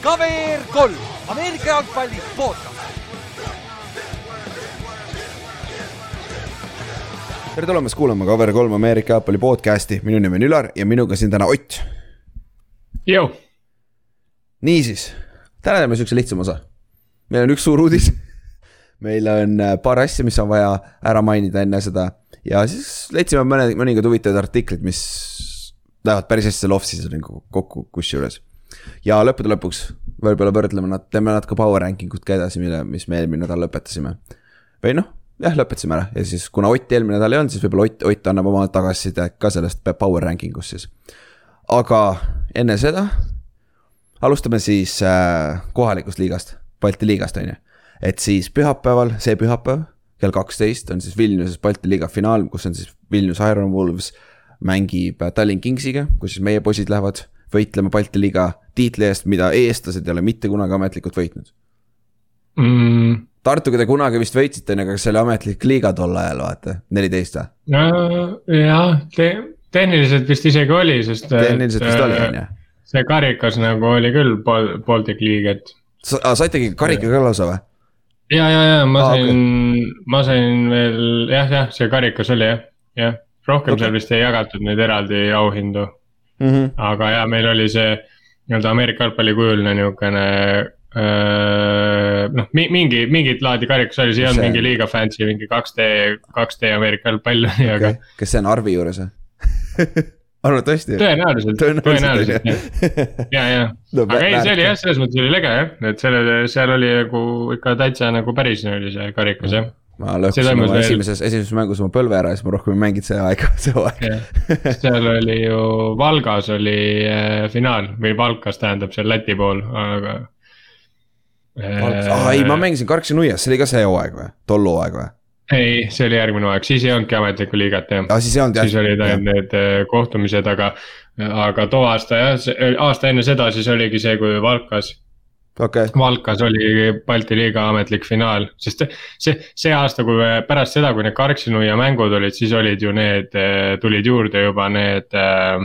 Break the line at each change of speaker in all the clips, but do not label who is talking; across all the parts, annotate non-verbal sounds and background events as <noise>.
KVR kolm, Ameerika jalgpalli podcast.
tere tulemast kuulama Cover kolm Ameerika jalgpalli podcast'i, minu nimi on Ülar ja minuga siin täna Ott. Niisiis, täna teeme siukse lihtsama osa. meil on üks suur uudis. meil on äh, paar asja, mis on vaja ära mainida enne seda ja siis leidsime mõned, mõningad huvitavad artiklid, mis lähevad päris hästi selle off-season'i kokku kusjuures. ja lõppude lõpuks võib-olla võrdleme nad, teeme natuke power ranking ut ka edasi, mille, mis me eelmine nädal lõpetasime. või noh, jah, lõpetasime ära ja siis kuna Ott eelmine nädal ei olnud, siis võib-olla Ott, Ott annab oma tagasisidet ka sellest power ranking ust siis. aga enne seda alustame siis äh, kohalikust liigast, Balti liigast on ju. et siis pühapäeval, see pühapäev kell kaksteist on siis Vilniuses Balti liiga finaal, kus on siis Vilnius Iron Wolves mängib äh, Tallinn Kingsiga, kus siis meie poisid lähevad võitlema Balti liiga tiitli eest, mida eestlased ei ole mitte kunagi ametlikult võitnud
mm,.
Tartuga te kunagi vist võitsite, aga kas see oli ametlik liiga tol ajal, vaata, neliteist või?
jah, te, tehniliselt vist isegi oli, sest.
tehniliselt vist oli, on ju.
see karikas nagu oli küll Bal-, Baltic League, et.
sa, saitegi karika ka lausa või?
ja, ja, ja ma
Aa,
sain okay., ma sain veel jah, jah, see karikas oli jah, jah. Rohkem
Okay.
seal vist ei jagatud neid eraldi auhindu,
mm? -hmm.
aga ja meil oli see nii-öelda Ameerika jalgpalli kujuline niukene öö, noh, mingi, mingit laadi karikas oli, see ei olnud
See-
mingi liiga fancy, mingi 2D, 2D Ameerika jalgpall oli, aga
Okay. kas see on Arvi juures või <laughs> arvatavasti.
tõenäoliselt, tõenäoliselt jah, ja, ja <laughs>
No,
aga ei, see oli jah, selles mõttes oli lege jah, et selle, seal oli nagu ikka täitsa nagu päris oli see karikas jah.
Ma lõhkusin oma
veel-
esimeses, esimeses mängus oma põlve ära ja siis ma rohkem ei mänginud see aeg, <laughs> see aeg.
jah. seal oli ju Valgas oli äh, finaal või Valkas tähendab seal Läti pool, aga.
aa ei, ma mängisin Karksi nuias, see oli ka see hooaeg või, tol hooaeg või?
ei, see oli järgmine hooaeg, siis ei olnudki ametlikku liigat jah
siis ei olnud jah.
siis olid ainult need äh, kohtumised, aga, aga too aasta jah, aasta enne seda siis oligi see, kui Valkas
okei,
Valkas oli Balti liiga ametlik finaal, sest see, see aasta, kui pärast seda, kui need Karksi-Nuia mängud olid, siis olid ju need, tulid juurde juba need äh,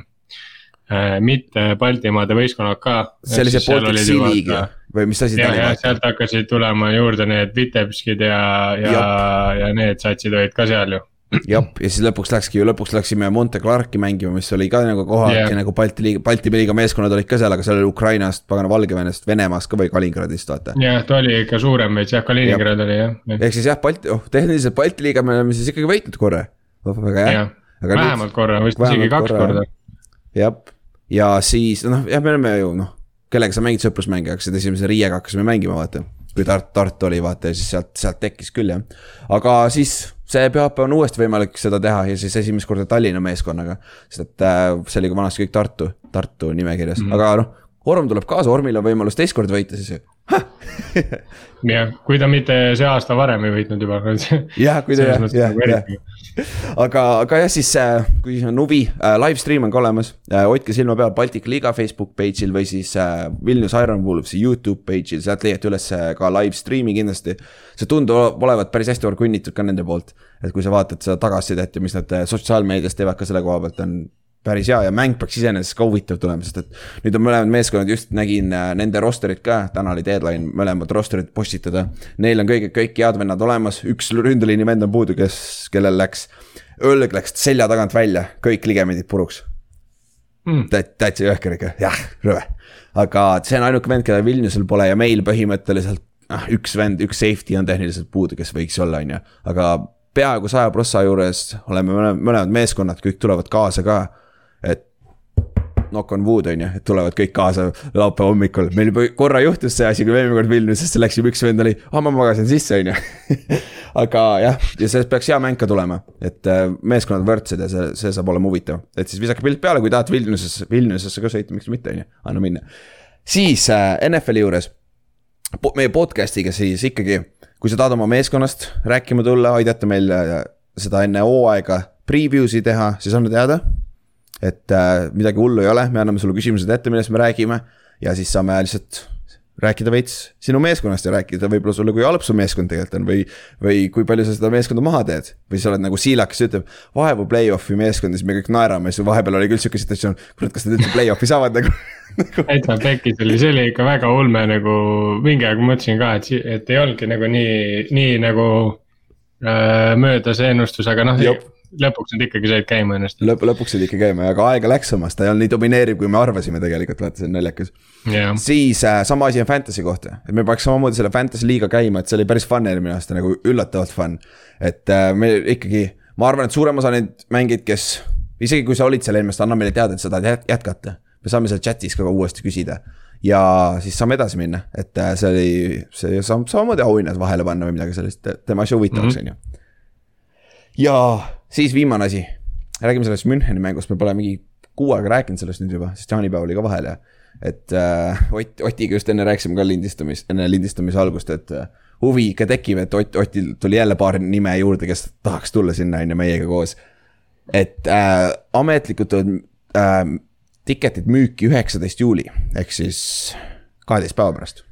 äh, mitte Baltimaade võistkonnad ka.
see oli see Baltic Sea League või mis asi ta oli?
sealt hakkasid tulema juurde need Vitebskid ja, ja, ja need satsid olid ka seal ju. <clears throat>
jah, ja siis lõpuks läkski ju, lõpuks läksime Monte Clarki mängima, mis oli ka nagu kohal
Jah.
yeah. nagu Balti liiga, Balti liiga meeskonnad olid ka seal, aga seal oli Ukrainast, pagana Valgevenest, Venemaast ka või Kaliningradist vaata.
jah, ta oli ikka suurem veits jah, Kaliningrad oli jah.
ehk siis jah, Balti, oh tehniliselt Balti liiga me oleme siis ikkagi võitnud korra. väga hea.
vähemalt korra, vist isegi kaks korda.
jah, ja siis noh, jah, me oleme ju noh, kellega sa mängid sõprusmänge, hakkasid esimese Riiega hakkasime mängima, vaata. kui Tart-, Tartu oli, vaata ja siis sealt, sealt tekkis küll jah. aga siis see pühapäev on uuesti võimalik seda teha ja siis esimest korda Tallinna meeskonnaga. sest et äh, see oli ka vanasti kõik Tartu, Tartu nimekirjas mm. -hmm. aga noh. Orm tuleb kaasa, Ormil on võimalus teist korda võita siis ju. <laughs>
jah, kui ta mitte see aasta varem ei võitnud juba.
jah, kui ta jah,
mõttes
jah,
nagu
jah. aga, aga jah, siis äh, kui on huvi äh,, live stream on ka olemas äh,. hoidke silma peal Baltic Liiga Facebook page'il või siis äh, Vilnius Iron Wolvesi Youtube page'il, sealt leiate üles äh, ka live stream'i kindlasti. see tundub olevat päris hästi orgunnitud ka nende poolt, et kui sa vaatad seda tagasisidet ja mis nad äh, sotsiaalmeedias teevad ka selle koha pealt, on päris hea ja mäng peaks iseenesest ka huvitav tulema, sest et nüüd on mõlemad meeskonnad, just nägin äh, nende roster'it ka, täna oli deadline mõlemad roster'id postitada. Neil on kõik, kõik head vennad olemas, üks ründeliini vend on puudu, kes, kellel läks, õlg läks selja tagant välja, kõik ligemendid puruks
mm..
täitsa jõhker ikka, jah, rõve. aga see on ainuke vend, keda Vilniusel pole ja meil põhimõtteliselt ah, üks vend, üks safety on tehniliselt puudu, kes võiks olla, on ju, aga peaaegu saja prossa juures oleme mõlemad meeskonnad, kõik tulevad kaasa ka. Et knock on wood on ju, et tulevad kõik kaasa laupäeva hommikul, meil juba korra juhtus see asi, kui me eelmine kord Vilniusesse läksime, üks vend oli, ah ma magasin sisse, on ju. <laughs> aga jah, ja sellest peaks hea mäng ka tulema, et äh, meeskonnad võrdsed ja see, see saab olema huvitav, et siis visake pilt peale, kui tahad Vilniusesse, Vilniusesse ka sõita, miks mitte, on ju, anna minna. siis äh, NFL-i juures, meie podcast'iga siis ikkagi, kui sa tahad oma meeskonnast rääkima tulla, aidata meil äh, seda enne hooaega preview'si teha, siis anna teada et äh, midagi hullu ei ole, me anname sulle küsimused ette, millest me räägime ja siis saame lihtsalt rääkida veits sinu meeskonnast ja rääkida võib-olla sulle, kui halb su meeskond tegelikult on või. või kui palju sa seda meeskonda maha teed või sa oled nagu Siilak, kes ütleb vaevu play-off'i meeskond ja siis me kõik naerame, siis vahepeal oli küll sihuke situatsioon. kurat, kas nad üldse play-off'i saavad nagu <laughs>
täitsa pekis oli, see oli ikka väga ulme nagu mingi aeg mõtlesin ka, et, et ei olnudki nagu nii, nii nagu äh, mööda see ennustus, aga noh lõpuks nad ikkagi said käima ennast
Lõp. lõpuks said ikka käima, aga aega läks samas, ta ei olnud nii domineeriv, kui me arvasime tegelikult, vaata see on naljakas
yeah..
siis äh, sama asi on Fantasy kohta, et me peaks samamoodi selle Fantasy liiga käima, et see oli päris fun eelmine aasta nagu üllatavalt fun. et äh, me ikkagi, ma arvan, et suurem osa neid mängijaid, kes, isegi kui sa olid seal eelmine aasta, anna meile teada, et sa tahad jätkata. me saame seal chat'is ka uuesti küsida ja siis saame edasi minna, et äh, see oli, see saab samamoodi auhinnad vahele panna või midagi sellist, teeme asja huvitavaks, mhm. on ju ja siis viimane asi, räägime sellest Müncheni mängust, me pole mingi kuu aega rääkinud sellest nüüd juba, sest jaanipäev oli ka vahel ja. et äh, Ott, Otiga just enne rääkisime ka lindistamist, enne lindistamise algust, et äh, huvi ikka tekib, et Ott, Otil tuli jälle paar nime juurde, kes tahaks tulla sinna, on ju, meiega koos. et äh, ametlikult tulevad äh, tiketid müüki üheksateist juuli, ehk siis kaheteist päeva pärast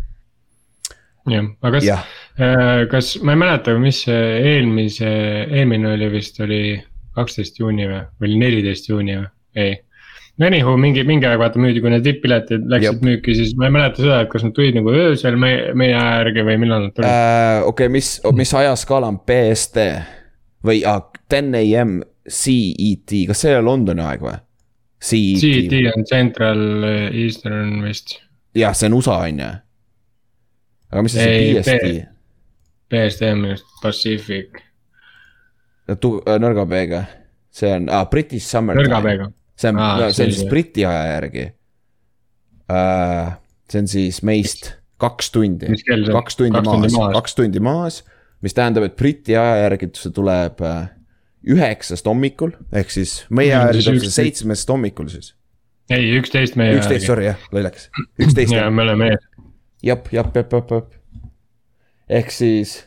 jah, aga kas, kas, ma ei mäleta, mis eelmise, eelmine oli vist oli kaksteist juuni või, või oli neliteist juuni või, ei. no anyhow, mingi, mingi aeg vaata müüdi, kui need vipp-piletid läksid Jop. müüki, siis ma ei mäleta seda, et kas nad tulid nagu öösel meie, meie aja järgi või millal nad tulid
äh,. okei okay,, mis, mis ajaskaala on BST või ah, ten am CET, kas see on Londoni aeg või?
CET. CET on Central Eastern vist.
jah, see on USA on ju aga mis see BSD?
Minu arust Pacific.
Äh, nõrga B-ga, see on ah,, British Summer.
nõrga B-ga.
see on ah,, see on siis Briti aja järgi uh,. see on siis meist kaks tundi, kaks tundi kaks maas, kaks tundi maas, mis tähendab, et Briti aja järgi see tuleb uh, üheksast hommikul, ehk siis meie aja järgi tuleb see seitsmest hommikul siis.
ei, üksteist meie.
üksteist, sorry jah, lollakas, üksteist.
ja me oleme ees
jep, jep, jep, jep, jep. Ehk siis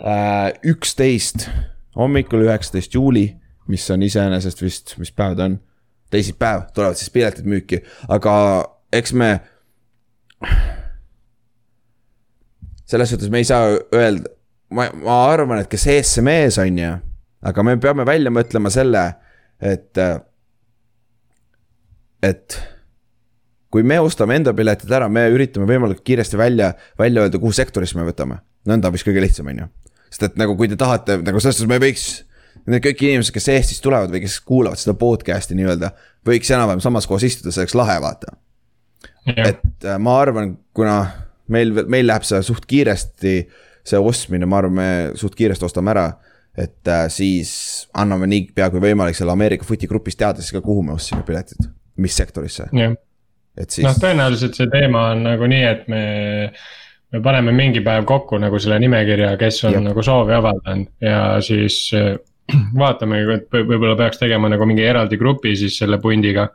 äh, üksteist äh, hommikul, üheksateist juuli, mis on iseenesest vist, mis päev ta on? teisipäev tulevad siis piletid müüki, aga eks me. selles suhtes me ei saa öelda, ma, ma arvan, et kes ees, see mees on ju. aga me peame välja mõtlema selle, et, et kui me ostame enda piletid ära, me üritame võimalikult kiiresti välja, välja öelda, kuhu sektorisse me võtame. nõnda vist kõige lihtsam, on ju. sest et nagu, kui te tahate, nagu selles suhtes me võiks. Need kõik inimesed, kes Eestist tulevad või kes kuulavad seda podcast'i nii-öelda, võiks enam-vähem samas kohas istuda, see oleks lahe, vaata. et äh, ma arvan, kuna meil, meil läheb see suht kiiresti, see ostmine, ma arvan, me suht kiiresti ostame ära et äh, siis anname niipea kui võimalik selle Ameerika footi grupis teada siis ka, kuhu me ostsime piletid, mis sektorisse
yeah et siis. noh, tõenäoliselt see teema on nagu nii, et me, me paneme mingi päev kokku nagu selle nimekirja, kes on Jep. nagu soovi avaldanud ja siis äh, <clears throat> vaatame, et võib-olla peaks tegema nagu mingi eraldi grupi siis selle pundiga.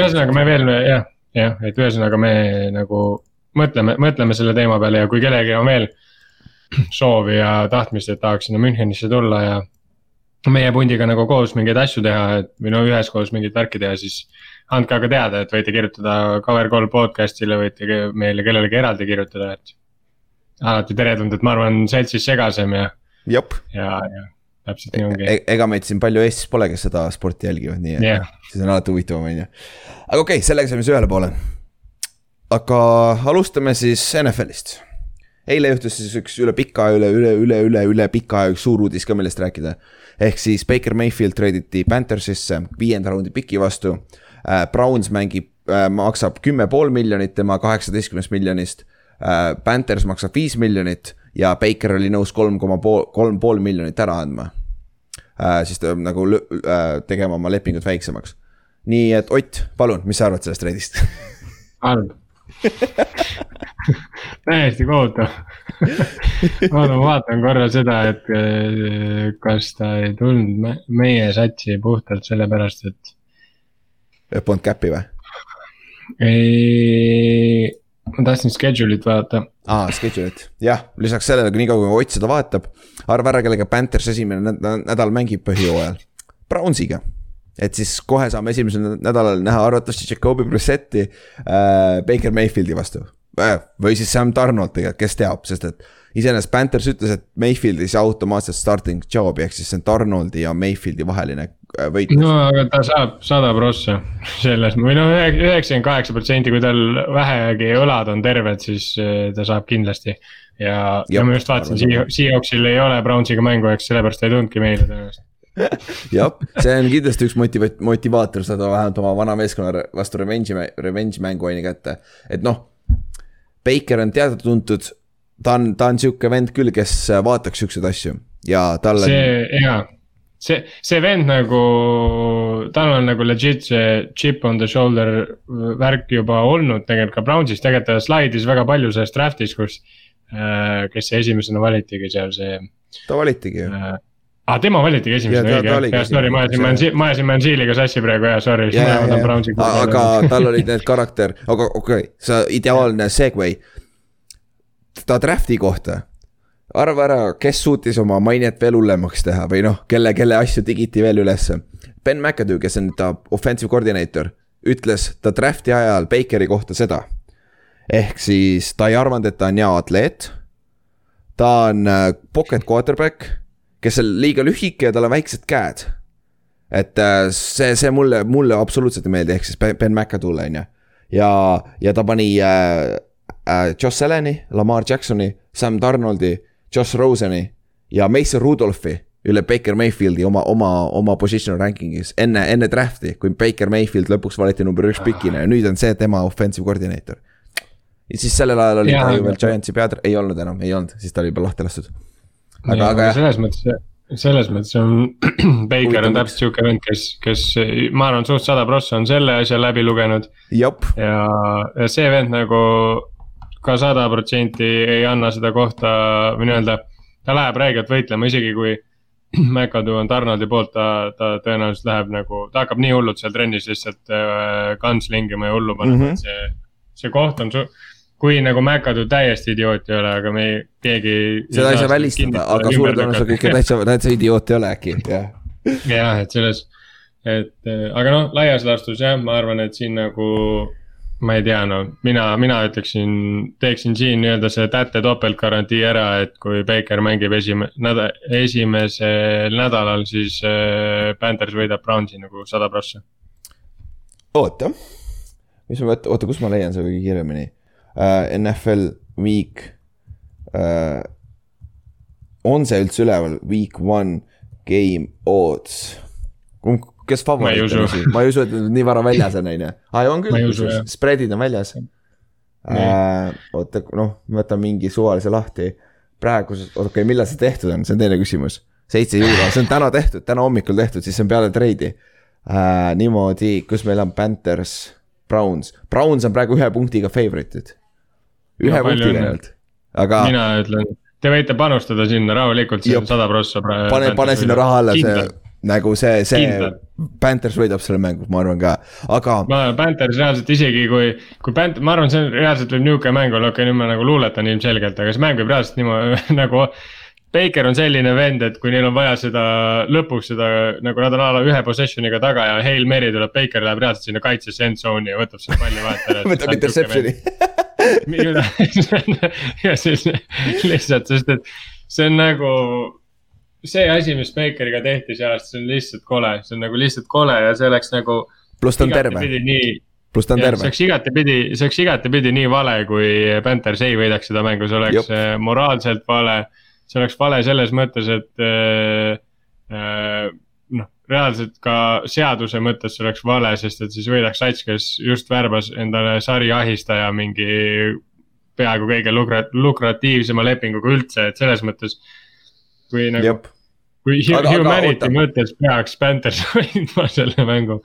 ühesõnaga me veel jah, jah, et ühesõnaga me nagu mõtleme, mõtleme selle teema peale ja kui kellelgi on veel <clears throat> soovi ja tahtmist, et tahaks sinna Münchenisse tulla ja meie pundiga nagu koos mingeid asju teha, et või no üheskoos mingit värki teha, siis andke aga teada, et võite kirjutada Cover Call podcast'ile, võite meile kellelegi eraldi kirjutada, et. alati teretulnud, et ma arvan, seltsis segasem ja. ja, ja täpselt nii ongi
e. ega meid siin palju Eestis pole, kes seda sporti jälgivad, nii et yeah. siis on alati huvitavam, on ju. aga okei okay,, sellega saime siis ühele poole. aga alustame siis NFL-ist. eile juhtus siis üks üle pika, üle, üle, üle, üle, üle pika aja üks suur uudis ka, millest rääkida. ehk siis Baker Mayfield treiditi Panthersisse viienda raundi piki vastu Browns mängib, äh, maksab kümme pool miljonit tema kaheksateistkümnest miljonist. Äh, Panthers maksab viis miljonit ja Baker oli nõus kolm koma pool, kolm pool miljonit ära andma. siis ta nagu tegema oma lepingut väiksemaks. nii et Ott, palun, mis sa arvad sellest treidist?
halb täiesti kohutav ma vaatan korra seda, et kas ta ei tulnud meie satsi puhtalt sellepärast, et
Polnud cap'i või?
ei, ma tahtsin schedule'it vaadata.
aa, schedule'it, jah, lisaks sellele, kui niikaua kui Ott seda vaatab, arva ära, kellega Panthers esimene nädal mängib põhjooajal. Brownsiga. et siis kohe saame esimesel nädalal näha arvatavasti Jacobi Brissetti äh, Baker Mayfieldi vastu äh,. või siis Sam Donald tegelikult, kes teab, sest et iseenesest Panthers ütles, et Mayfield ei saa automaatselt starting job'i, ehk siis see on Donaldi ja Mayfieldi vaheline äh, võitlus.
no aga ta saab sada prossa selles või noh, üheksakümmend kaheksa protsenti, kui tal vähegi õlad on terved, siis äh, ta saab kindlasti. ja, ja ma just vaatasin, Seahawksil ei ole Brownsiga mängu, eks sellepärast ta ei tulnudki meile tõenäoliselt <laughs>
jah, see on kindlasti üks motiva-, motivaator saada vähemalt oma vana meeskonna vastu revenge'i, revenge mängu ju kätte, et noh. Baker on teada-tuntud ta on, ta on sihuke vend küll, kes vaataks siukseid asju ja talle.
see jaa, see, see vend nagu, tal on nagu legit see chip on the shoulder värk juba olnud tegelikult ka Brownsis, tegelikult ta slaidis väga palju sellest draft'is, kus äh,. kes see esimesena valitigi seal, see.
ta valitigi ju
äh, aa ah,, tema valitigi esimesena, õige, jah, sorry, ma ajasin Mansi-, ma ajasin Mansiiliga sassi praegu, jah, sorry.
aga tal olid need karakter, aga okei okay,, sa ideaalne segway ta draft'i kohta. arva ära, kes suutis oma mainet veel hullemaks teha või noh, kelle, kelle asju digiti veel ülesse. Ben McAdoo, kes on ta offensive coordinator, ütles ta draft'i ajal Bakeri kohta seda. ehk siis ta ei arvanud, et ta on hea atleet. ta on äh, pocket quarterback, kes on liiga lühike ja tal on väiksed käed et äh, see, see mulle, mulle absoluutselt ei meeldi, ehk siis Ben McAdoo'le on ju. ja, ja ta pani äh, äh, Josh Allan'i, Lamar Jacksoni, Sam Donaldi, Josh Roseni ja Mason Rudolphi üle Baker Mayfieldi oma, oma, oma position ranking'is enne, enne draft'i, kui Baker Mayfield lõpuks valiti number üks pikina ja nüüd on see tema offensive coordinator. ja siis sellel ajal oli ta ju veel Giantsi peatreener, ei olnud enam, ei olnud, siis ta oli juba lahti lastud.
aga, aga jah. selles mõttes selles mõttes on <clears throat> Baker on täpselt sihuke vend, kes, kes ma arvan, suht sada prossa on selle asja läbi lugenud. ja, ja see vend nagu ka sada protsenti ei anna seda kohta või nii-öelda. ta läheb räigelt võitlema, isegi kui <clears throat> McAdoo on Donaldi poolt, ta, ta tõenäoliselt läheb nagu, ta hakkab nii hullult seal trennis lihtsalt äh, kantslingima ja hullu panema mm, -hmm. et see, see koht on su kui nagu McAdoo täiesti idioot ei ole, aga me ei, keegi.
seda ei saa välistada, aga suure tõenäosusega ikka täitsa, täitsa idioot ei ole äkki, jah. <laughs>
jah, et selles, et äh, aga noh, laias laastus jah, ma arvan, et siin nagu ma ei tea, no mina, mina ütleksin, teeksin siin nii-öelda see tätte topeltgarantii ära, et kui Baker mängib esime-, näda-, esimesel nädalal, siis äh, Panthers võidab Brownsi nagu sada prossa.
oota, mis ma mõtlen, oota, kus ma leian seda kõige kiiremini uh,? NFL Week uh,. on see üldse üleval, Week one game odds? Kes favoriit on siin, ma ei usu, et nad nii vara väljas on, on ju. aa, on küll, spread'id on väljas oota, noh, ma võtan mingi suvalise lahti. praegu, okei okay,, millal see tehtud on, see on teine küsimus. seitse juuli, see on täna tehtud, täna hommikul tehtud, siis see on peale treidi äh,. niimoodi, kus meil on Panthers, Browns, Browns on praegu ühe punktiga favorit'id. ühe no, punktiga ainult, aga.
mina ütlen, te võite panustada sinna rahulikult, see on sada prossa praegu.
pane, pane sinna raha alla, see nagu see, see Kindlad. Panthers võidab selle mängu, ma arvan ka, aga.
ma Panthers reaalselt isegi kui, kui Pant-, ma arvan, see on reaalselt võib nihuke mäng olla, okei okay,, nüüd ma nagu luuletan ilmselgelt, aga see mäng võib reaalselt niimoodi nagu. Baker on selline vend, et kui neil on vaja seda lõpuks seda nagu nad on a la ühe possession'iga taga ja Hail Mary tuleb, Baker läheb reaalselt sinna kaitsesse end zone'i ja võtab selle palli vahelt ära
võtab interception'i
ja siis lihtsalt, sest et see on nagu see asi, mis Bakeriga tehti see aasta, see on lihtsalt kole, see on nagu lihtsalt kole ja see oleks nagu.
pluss ta on terve. pluss ta on terve.
see oleks igatepidi, see oleks igatepidi nii vale, kui Panthers ei võidaks seda mängu, see oleks Jop. Äh, moraalselt vale. see oleks vale selles mõttes, et äh, äh, noh, reaalselt ka seaduse mõttes see oleks vale, sest et siis võidaks sats, kes just värbas endale sariahistaja mingi peaaegu kõige lukra-, lukratiivsema lepinguga üldse, et selles mõttes kui nagu Jop kui humanity mõttes peaks Panthers <laughs> võitma selle mängu.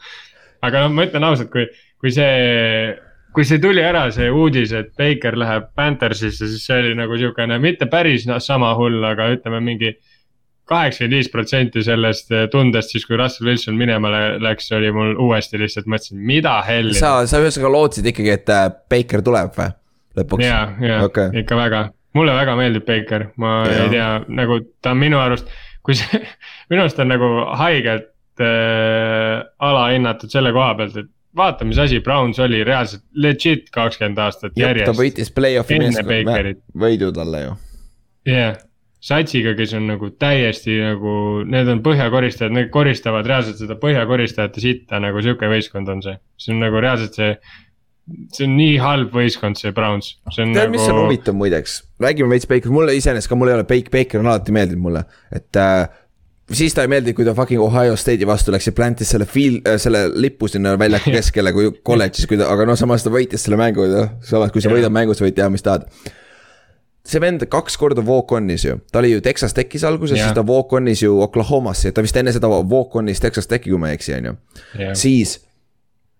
aga noh, ma ütlen ausalt, kui, kui see, kui see tuli ära, see uudis, et Baker läheb Panthersisse, siis see oli nagu sihukene mitte päris sama hull, aga ütleme mingi kaheksakümmend viis protsenti sellest tundest, siis kui Russell Wilson minema läks, oli mul uuesti lihtsalt mõtlesin, mida helli.
sa, sa ühesõnaga lootsid ikkagi, et äh, Baker tuleb või, lõpuks?
ja, ja okay. ikka väga, mulle väga meeldib Baker, ma ja. ei tea, nagu ta on minu arust kui see, minu arust on nagu haigelt äh, alahinnatud selle koha pealt, et vaata, mis asi Browns oli reaalselt legit kakskümmend aastat
ta
järjest.
võitis play-off'i meeskonna võidu talle ju.
jah yeah., satsiga, kes on nagu täiesti nagu, need on põhjakoristajad, need koristavad reaalselt seda põhjakoristajate sitta nagu sihuke võistkond on see. see on nagu reaalselt see, see on nii halb võistkond, see Browns, see on
tead,
nagu.
mis on huvitav muideks, räägime veits Baker, mulle iseenesest ka, mul ei ole Bake, Baker on alati meeldinud mulle, et äh, siis ta ei meeldi, kui ta fucking Ohio State'i vastu läks ja plantis selle field äh,, selle lipu sinna väljaku keskele, kui kolledžis, kui ta, aga noh, samas ta võitis selle mängu ju, samas kui sa võidad mängu, sa võid teha, mis tahad. see vend kaks korda walk-on'is ju, ta oli ju Texas Techis alguses,
Jaa.
siis ta walk-on'is ju Oklahomasse, ta vist enne seda walk-on'is Texas Techi, kui ma ei eksi, on ju. siis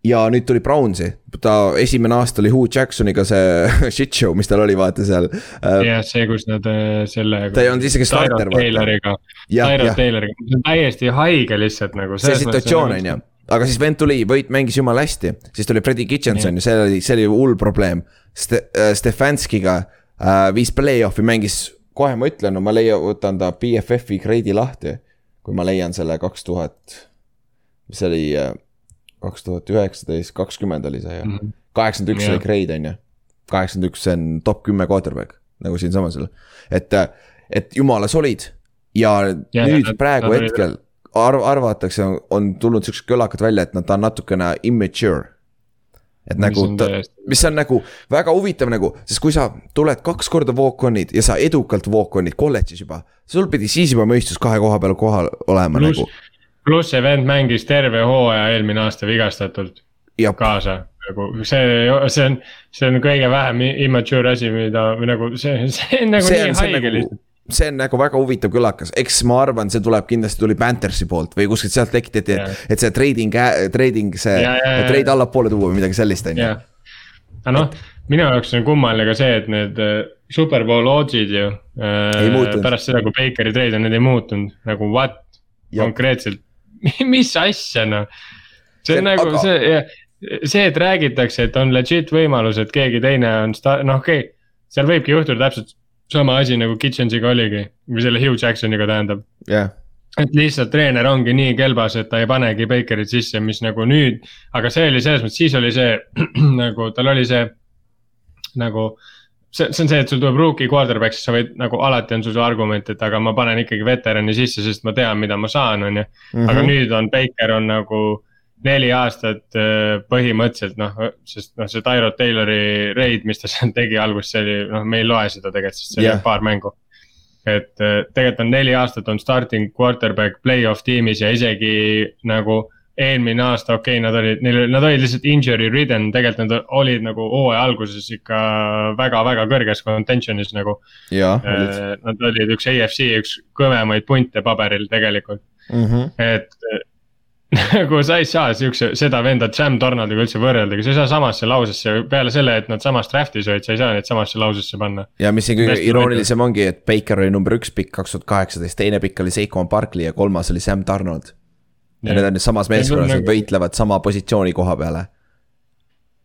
ja nüüd tuli Brownsi, ta esimene aasta oli Hugh Jacksoniga see <laughs> shit show, mis tal oli, vaata seal äh,.
jah, see, kus nad äh, selle.
Ta ei olnud isegi starter.
Tayloriga,
jah,
Tayloriga, see on täiesti haige lihtsalt nagu.
see situatsioon on ju, aga siis vend tuli, võit mängis jumala hästi, siis tuli Freddie Kitchenson ja see oli, see oli hull probleem Ste,. Stefanskiga äh, viis play-off'i, mängis, kohe ma ütlen, no ma leian, võtan ta BFF-i kreidi lahti. kui ma leian selle kaks tuhat, mis see oli, kaks tuhat üheksateist, kakskümmend oli see
Mhm.
ju. kaheksakümmend üks oli grade on ju, kaheksakümmend üks, see on top kümme quarterback nagu siinsamas, et, et jumala solid ja
Ja,
nüüd
nad-
praegu
nad
hetkel arv-, arvatakse, on tulnud siuksed kõlakad välja, et nad, ta on natukene immature. et
Mis
nagu mis on nagu väga huvitav nagu, sest kui sa tuled kaks korda walk-on'id ja sa edukalt walk-on'id kolledžis juba, sul pidi siis juba mõistus kahe koha peal kohal olema
pluss
nagu,
pluss see vend mängis terve hooaja eelmine aasta vigastatult
ja
kaasa. nagu see, see on, see on kõige vähem immature asi, mida või nagu see, see on nagu
see
nii haige
nagu
lihtsalt.,
see on nagu väga huvitav kõlakas, eks ma arvan, see tuleb kindlasti tuli Panthersi poolt või kuskilt sealt tekitati, et, see trading, trading, see
Ja, ja, ja.
trade allapoole tuua või midagi sellist, on ju.
aga noh, minu jaoks on kummaline ka see, et need äh, superbowl odds'id ju äh, pärast seda, kui Bakeri trade on, need ei muutunud nagu what
Jah.
konkreetselt, <laughs> mis asja noh. see on nagu
aga-
see, see, et räägitakse, et on legit võimalus, et keegi teine on sta-, noh okei okay,. seal võibki juhtuda täpselt sama asi nagu Kitchensiga oligi või selle Hugh Jacksoniga tähendab.
jah,
et lihtsalt treener ongi nii kelbas, et ta ei panegi Bakerit sisse, mis nagu nüüd, aga see oli selles mõttes, siis oli see <clears throat> nagu tal oli see nagu see, see on see, et sul tuleb rookie quarterback, siis sa võid nagu alati on sul see argument, et aga ma panen ikkagi veterani sisse, sest ma tean, mida ma saan, on ju.
Mhm.
aga nüüd on Baker on nagu neli aastat äh, põhimõtteliselt noh, sest noh, see Tyrod Taylori reid, mis ta <laughs> seal tegi alguses, see oli noh, me ei loe seda tegelikult, sest see oli yeah. paar mängu. et äh, tegelikult on neli aastat on starting quarterback play-off tiimis ja isegi nagu eelmine aasta, okei okay,, nad olid, neil, nad olid lihtsalt injury ridden, tegelikult nad olid nagu hooaja alguses ikka väga-väga kõrges contention'is nagu.
jaa.
Nad olid üks AFC üks kõvemaid punte paberil tegelikult,
Mhm.
et <laughs> nagu sa ei saa siukse, seda venda Sam Donaldiga üldse võrreldagi, sa ei saa samasse lausesse, peale selle, et nad samas draft'is olid, sa ei saa neid samasse lausesse panna.
ja mis siin kõige iroonilisem ongi, et Baker oli number üks pikk kaks tuhat kaheksateist, teine pikk oli Seiko Barkley ja kolmas oli Sam Donald. Ja need on nüüd samas meeskonnas, nad
nagu-
võitlevad sama positsiooni koha peale.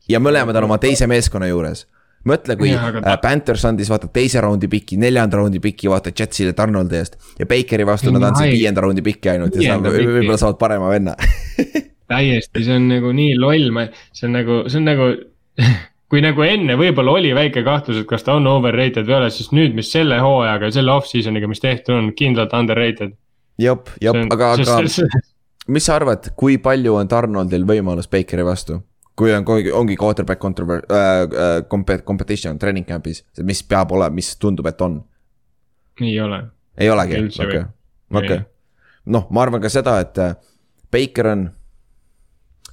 ja mõlemad on oma teise meeskonna juures. mõtle, kui
Jah, aga
ta- Panthers andis vaata teise raundi piki, neljanda raundi piki vaata Jetsile Donaldi eest ja Bakeri vastu nad andsid viienda raundi piki ainult ja
piki.
võib-olla saavad parema venna. <laughs>
täiesti, see on nagu nii loll, ma, see on nagu, see on nagu. <laughs> kui nagu enne võib-olla oli väike kahtlus, et kas ta on overrated või ei ole, siis nüüd, mis selle hooajaga ja selle off-season'iga, mis tehtud on, kindlalt underrated.
jep, jep, aga, aga mis sa arvad, kui palju on Donaldil võimalus Bakeri vastu? kui on, ongi quarterback controver- äh,, äh, compet-, competition training camp'is, mis peab olema, mis tundub, et on
ei ole,
ei olegi, okei okei. noh, ma arvan ka seda, et äh, Baker on,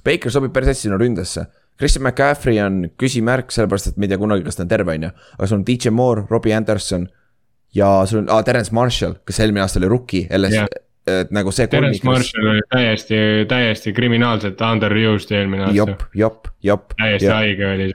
Baker sobib päris hästi sinna ründesse. Christian McCaffrey on küsimärk, sellepärast et me ei tea kunagi, kas ta on terve, on ju. aga sul on DJ Moore, Robbie Anderson ja sul on ah, Terence Marshall, kes eelmine aasta oli rookie, LS yeah., et nagu see.
Terence Marshall oli täiesti, täiesti kriminaalselt underused eelmine aasta
jop, jop, jop.
täiesti
ja,
haige oli.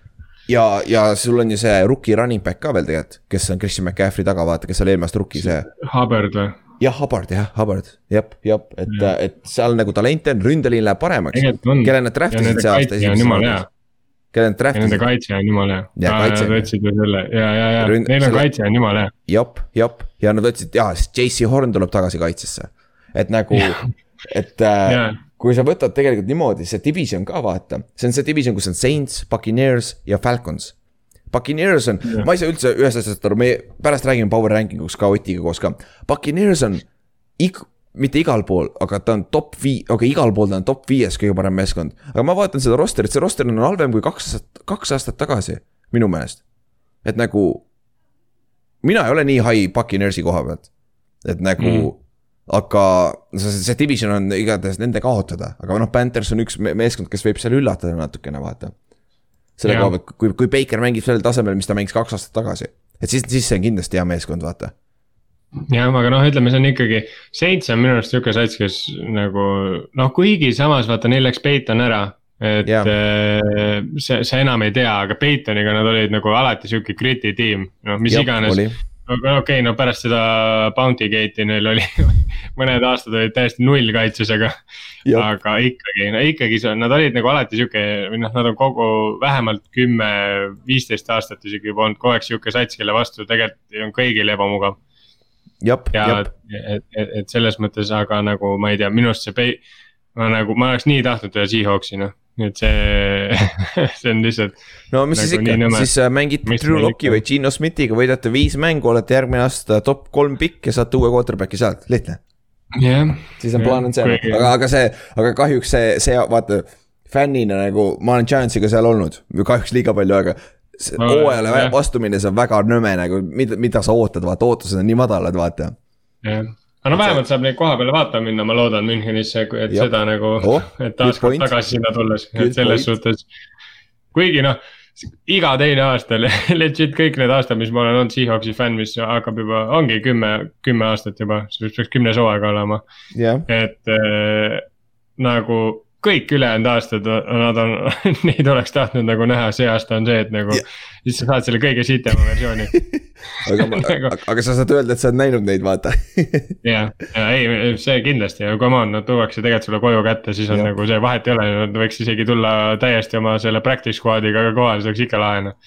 ja, ja sul on ju see rookie running back ka veel tegelikult, kes on Christian McCaffrey taga, vaata, kes oli eelmine aasta rookie, see.
Hubbard või?
jah, Hubbard jah, Hubbard, jep, jep, et, et seal nagu talente on, ründeliin läheb paremaks. kelle nad
ja
draft isid
nende
see aasta
hea.
kelle nad
ja nende kaitse on jumala
Ja
hea. Nad võtsid ju selle ja, ja, ja
Ründ-
neil on
selle-
kaitse on jumala hea.
jop, jop ja nad võtsid, jaa, siis JC Horn tuleb tagasi kaitsesse. Et nagu et äh, kui sa võtad tegelikult niimoodi, see division ka vaata, see on see division, kus on Saints, Buccaneers ja Falcons. Buccaneers on, ma ei saa üldse ühest asjast aru, me pärast räägime power ranking us ka Otiga koos ka. Buccaneers on ig-, mitte igal pool, aga ta on top vii-, okei okay,, igal pool ta on top viies kõige parem meeskond. aga ma vaatan seda rosterit, see roster on halvem kui kaks aastat, kaks aastat tagasi, minu meelest. et nagu, mina ei ole nii high Buccaneersi koha pealt, et nagu mm. Aga see, see division on igatahes nende kaotada, aga noh, Panthers on üks me meeskond, kes võib seal üllatada natukene, vaata. selle koha pealt, kui, kui Baker mängib sellel tasemel, mis ta mängis kaks aastat tagasi, et siis, siis see on kindlasti hea meeskond, vaata.
jah, aga noh, ütleme, see on ikkagi, Saints on minu arust sihuke sats, kes nagu noh, kuigi samas vaata, neil läks Peiton ära. et yeah. see, sa enam ei tea, aga Peitoniga nad olid nagu alati sihuke gritty tiim, noh, mis
Jep,
iganes. Okei okay,, no pärast seda Bounty Gate'i neil oli <laughs> mõned aastad olid täiesti nullkaitsusega.
Jep.
aga ikkagi, no ikkagi see on, nad olid nagu alati sihuke või noh, nad on kogu vähemalt kümme, viisteist aastat isegi juba olnud kogu aeg sihuke sats, kelle vastu tegelikult on kõigil ebamugav ja
jep,
et, et, et selles mõttes, aga nagu ma ei tea, minu arust see pei-. ma nagu, ma oleks nii tahtnud ühe Seahawksi noh, et see, <laughs> see on lihtsalt.
no mis siis
nagu nii
ikka,
nõme.
siis äh, mängite
Mis
Drew Locke'i või Gino Smithiga, võidate viis mängu, olete järgmine aasta top kolm pikk ja saate uue quarterback'i sealt, lihtne.
jah,
siis on plaan on see, aga, aga see, aga kahjuks see, see vaata. fännina nagu ma olen Giantsiga seal olnud, kahjuks liiga palju, aga.
Ma-
hooajale
jah.
vastu minnes on väga nõme nagu, mida, mida sa ootad, vaata ootused on nii madalad, vaata.
jah. Aga no vähemalt saab neid koha peale vaatama minna, ma loodan Münchenisse, et
Jah.
seda nagu
Oh, <laughs>
et taas
good point.
tagasi sinna tulles, et selles
point.
suhtes. kuigi noh, iga teine aasta, <laughs> legit kõik need aastad, mis ma olen olnud Seahawksi fänn, mis hakkab juba, ongi kümme, kümme aastat juba, see peaks kümnes hooaeg olema.
jah,
et äh, nagu kõik ülejäänud aastad, nad on, <laughs> neid oleks tahtnud nagu näha, see aasta on see, et nagu
Ja.
siis sa saad selle kõige sitema versiooni. <laughs>
aga,
Nagu-
aga sa saad öelda, et sa oled näinud neid, vaata.
ja, ja ei, see kindlasti, come on, nad tuuakse tegelikult sulle koju kätte, siis on
Jah.
ja. nagu see vahet ei ole, nad võiks isegi tulla täiesti oma selle practice squad'iga ka kohale, see oleks ikka lahe noh.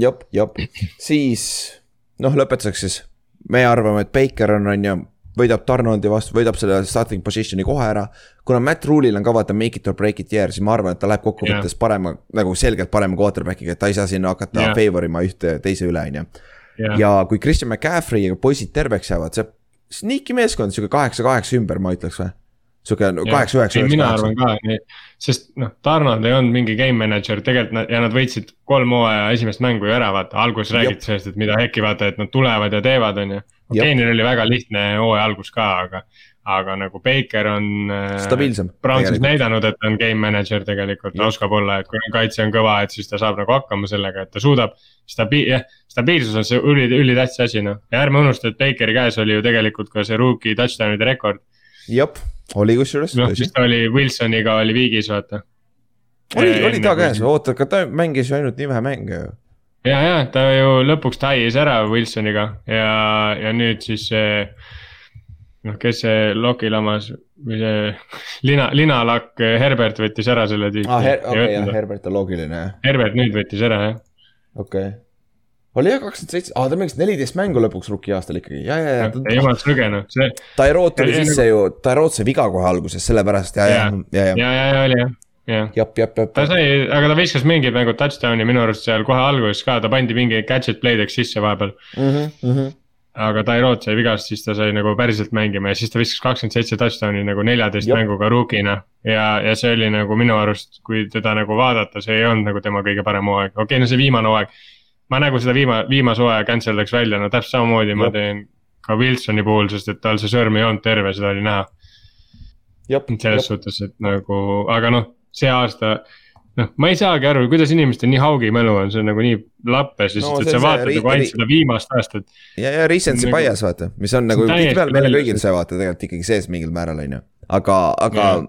jep, jep, siis noh, lõpetuseks siis. me arvame, et Baker on, on ju, võidab Tarnondi vastu, võidab selle starting position'i kohe ära. kuna Matt Rule'il on ka vaata make it or break it year, siis ma arvan, et ta läheb kokkuvõttes parema, nagu selgelt parema quarterback'iga, et ta ei saa sinna hakata
Jah.
favor ima ühte teise üle, on ju.
ja,
kui Christian McCaffrey ja poisid terveks jäävad, see sneaky meeskond, sihuke kaheksa-kaheksa ümber, ma ütleks või. sihuke no, kaheksa-üheksa,
ei, mina arvan. ka, sest noh, Tarnold ei olnud mingi game manager tegelikult nad ja nad võitsid kolm hooaja esimest mängu ju ära, vaata, alguses räägiti sellest, et mida hekki vaata, et nad tulevad ja teevad, on ju. Neil oli väga lihtne hooaja algus ka, aga, aga nagu Baker on.
Stabiilsem,
Brownsis
tegelikult.
näidanud, et ta on game manager tegelikult, ta oskab olla, et kui kaitse on kõva, et siis ta saab nagu hakkama sellega, et ta suudab. stabi-, jah, stabiilsus on see üli, ülitähtis asi noh ja ärme unusta, et Bakeri käes oli ju tegelikult ka see rookie touchdown'ide rekord
jep, oli kusjuures,
noh,
tõsi
mis. ta oli Wilsoniga oli viigis, vaata.
oli, oli ta käes, oota, aga ta mängis ju ainult nii vähe mänge ju.
ja, ja ta ju lõpuks taiis ära Wilsoniga ja, ja nüüd siis see. noh, kes see Loki lamas või see <laughs> lina, linalakk Herbert võttis ära selle tüüpi
aa, okei, jah,
Her
Herbert on loogiline, jah,
Herbert nüüd võttis ära jah.
okei okay.. oli jah, kakskümmend seitse, aa ta mängis neliteist mängu lõpuks rookie aastal ikkagi, ja, ja, ja
ei jumal sõge noh, see
Tyrod tuli sisse ju, Tyrod sai viga kohe alguses, sellepärast ja, ja, ja, ja,
ja, ja, ja oli jah, jah.
jep, jep, jep
ta, sai, aga ta viskas mingid mängud touchdown'i minu arust seal kohe alguses ka, ta pandi mingi gadget play'deks sisse vahepeal.
Mhm,
aga Tyrod sai vigast, siis ta sai nagu päriselt mängima ja siis ta viskas kakskümmend seitse touchdown'i nagu neljateist
Jep.
mänguga rookina. ja, ja see oli nagu minu arust, kui teda nagu vaadata, see ei olnud nagu tema kõige parem hooaeg, okei okay,, no see viimane hooaeg. ma nagu seda viima-, viimase hooaja cancel daks välja, no täpselt samamoodi ma
Jep.
teen ka Wilsoni puhul, sest et tal see sõrm ei olnud terve, seda oli näha.
jep,
selles suhtes, et nagu, aga noh, see aasta. noh, ma ei saagi aru, kuidas inimestel nii haugimälu on, see on nagu nii lappes lihtsalt no,, et sa vaatad nagu ainult seda viimast aastat.
ja, ja recency
Nagu-
bias vaata, mis on nagu tihtipeale meile kõigil see vaata tegelikult ikkagi sees mingil määral on ju. aga, aga
Jah.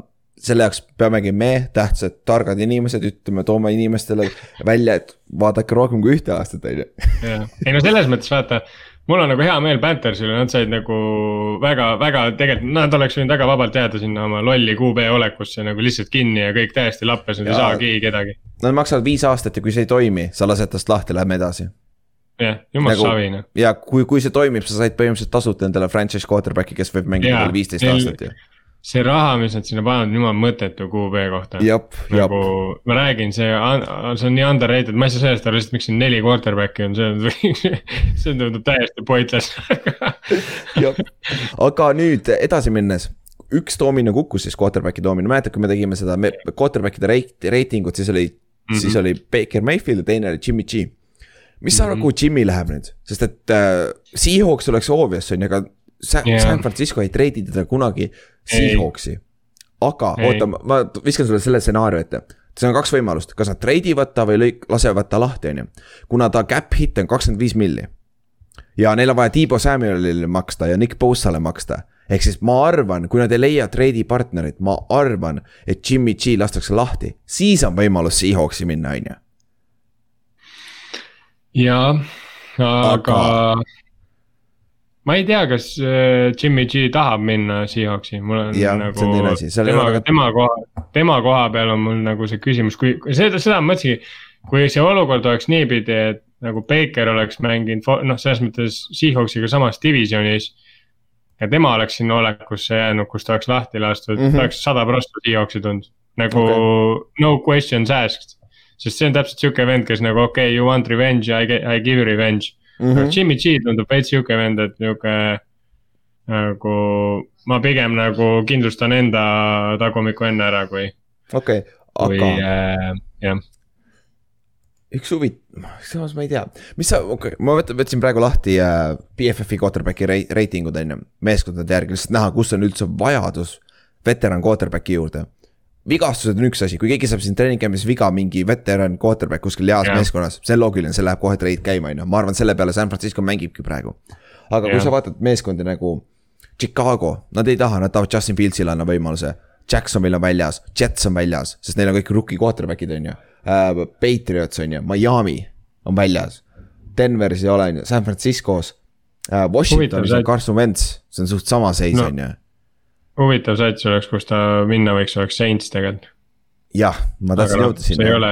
selle jaoks peamegi me, tähtsad, targad inimesed, ütleme, toome inimestele välja, et vaadake rohkem kui ühte aastat on ju.
ei no selles mõttes vaata, mul on nagu hea meel Panthersile, nad said nagu väga, väga tegelikult, nad oleks võinud väga vabalt jääda sinna oma lolli QB olekusse nagu lihtsalt kinni ja kõik täiesti lappes, nad ei saa keegi kedagi.
Nad maksavad viis aastat ja kui see ei toimi, sa lased tast lahti, lähme edasi.
jah, jumal
Nagu-
savi noh.
ja kui, kui see toimib, sa said põhimõtteliselt tasuta endale franchise quarterback'i, kes võib mängida veel viisteist aastat ju.
See raha, mis nad sinna panevad, on jumala mõttetu QB kohta. nagu ma räägin, see, see on nii underrated, ma ei saa sellest aru lihtsalt, miks siin neli quarterback'i on, see on, <laughs> see tundub täiesti pointless <laughs>
aga nüüd edasi minnes üks doomino kukkus siis quarterback'i doomino, mäletad, kui me tegime seda me, quarterback'ide rate, reitingut, siis oli mm, -hmm. siis oli Baker Mayfield ja teine oli Jimmy G. mis sa arvad mm -hmm., kuhu Jimmy läheb nüüd, sest et äh, Seahawks oleks obvious on ju, aga San, yeah. San Francisco ei treidi teda kunagi Seahawksi. aga ei. oota, ma viskan sulle selle stsenaariumi ette seal on kaks võimalust, kas nad treidivad ta või lõik-, lasevad ta lahti, on ju. kuna ta cap hit on kakskümmend viis milli. ja neil on vaja Tiibo Samuelile maksta ja Nick Bosa'le maksta ehk siis ma arvan, kui nad ei leia treidi partnerit, ma arvan, et Jimmy G lastakse lahti, siis on võimalus Seahawksi minna, on ju.
jaa, aga, aga ma ei tea, kas äh, Jimmy G tahab minna Seahawksi, mul on ja, nagu. tema, väga... tema koha, tema koha peal on mul nagu see küsimus, kui seda, seda ma mõtlesingi. kui see olukord oleks niipidi, et nagu Baker oleks mänginud, noh, selles mõttes Seahawksiga samas divisjonis ja tema oleks sinna olekusse jäänud, kus ta oleks lahti lastud mm, -hmm. ta oleks sada prossa Seahawksi tulnud. nagu okay. no questions asked. sest see on täpselt sihuke vend, kes nagu okei okay,, you want revenge, I, I give you revenge mm. -hmm. Jimmy G tundub veits sihuke vend, et nihuke nagu ma pigem nagu kindlustan enda tagumiku enne ära, kui.
okei okay,, aga.
Äh, jah
üks huvitav, samas ma ei tea, mis sa, okei okay,, ma võtan, võtsin praegu lahti äh, BFF-i quarterback'i reitingud on ju, meeskondade järgi, lihtsalt näha, kus on üldse vajadus veteran quarterback'i juurde. Vigastused on üks asi, kui keegi saab siin treeningkäimis viga, mingi veteran quarterback kuskil heas yeah. meeskonnas, see on loogiline, see läheb kohe trade käima, on ju, ma arvan, selle peale San Francisco mängibki praegu. aga yeah. kui sa vaatad meeskondi nagu Chicago, nad ei taha, nad tahavad Justin Fieldsile anda võimaluse. Jacksonvil on väljas, Jets on väljas, sest neil on kõik rookie quarterback'id, on ju äh,. Patriots on ju, Miami on väljas. Denveris ei ole, on ju, San Franciscos äh,. Washingtonis on Carson Wentz, see on suht sama seis, on ju.
Huvitav sats oleks, kus ta minna võiks, oleks Saints tegelikult.
jah, ma tahtsin no, jõuda sinna.
see ei ole,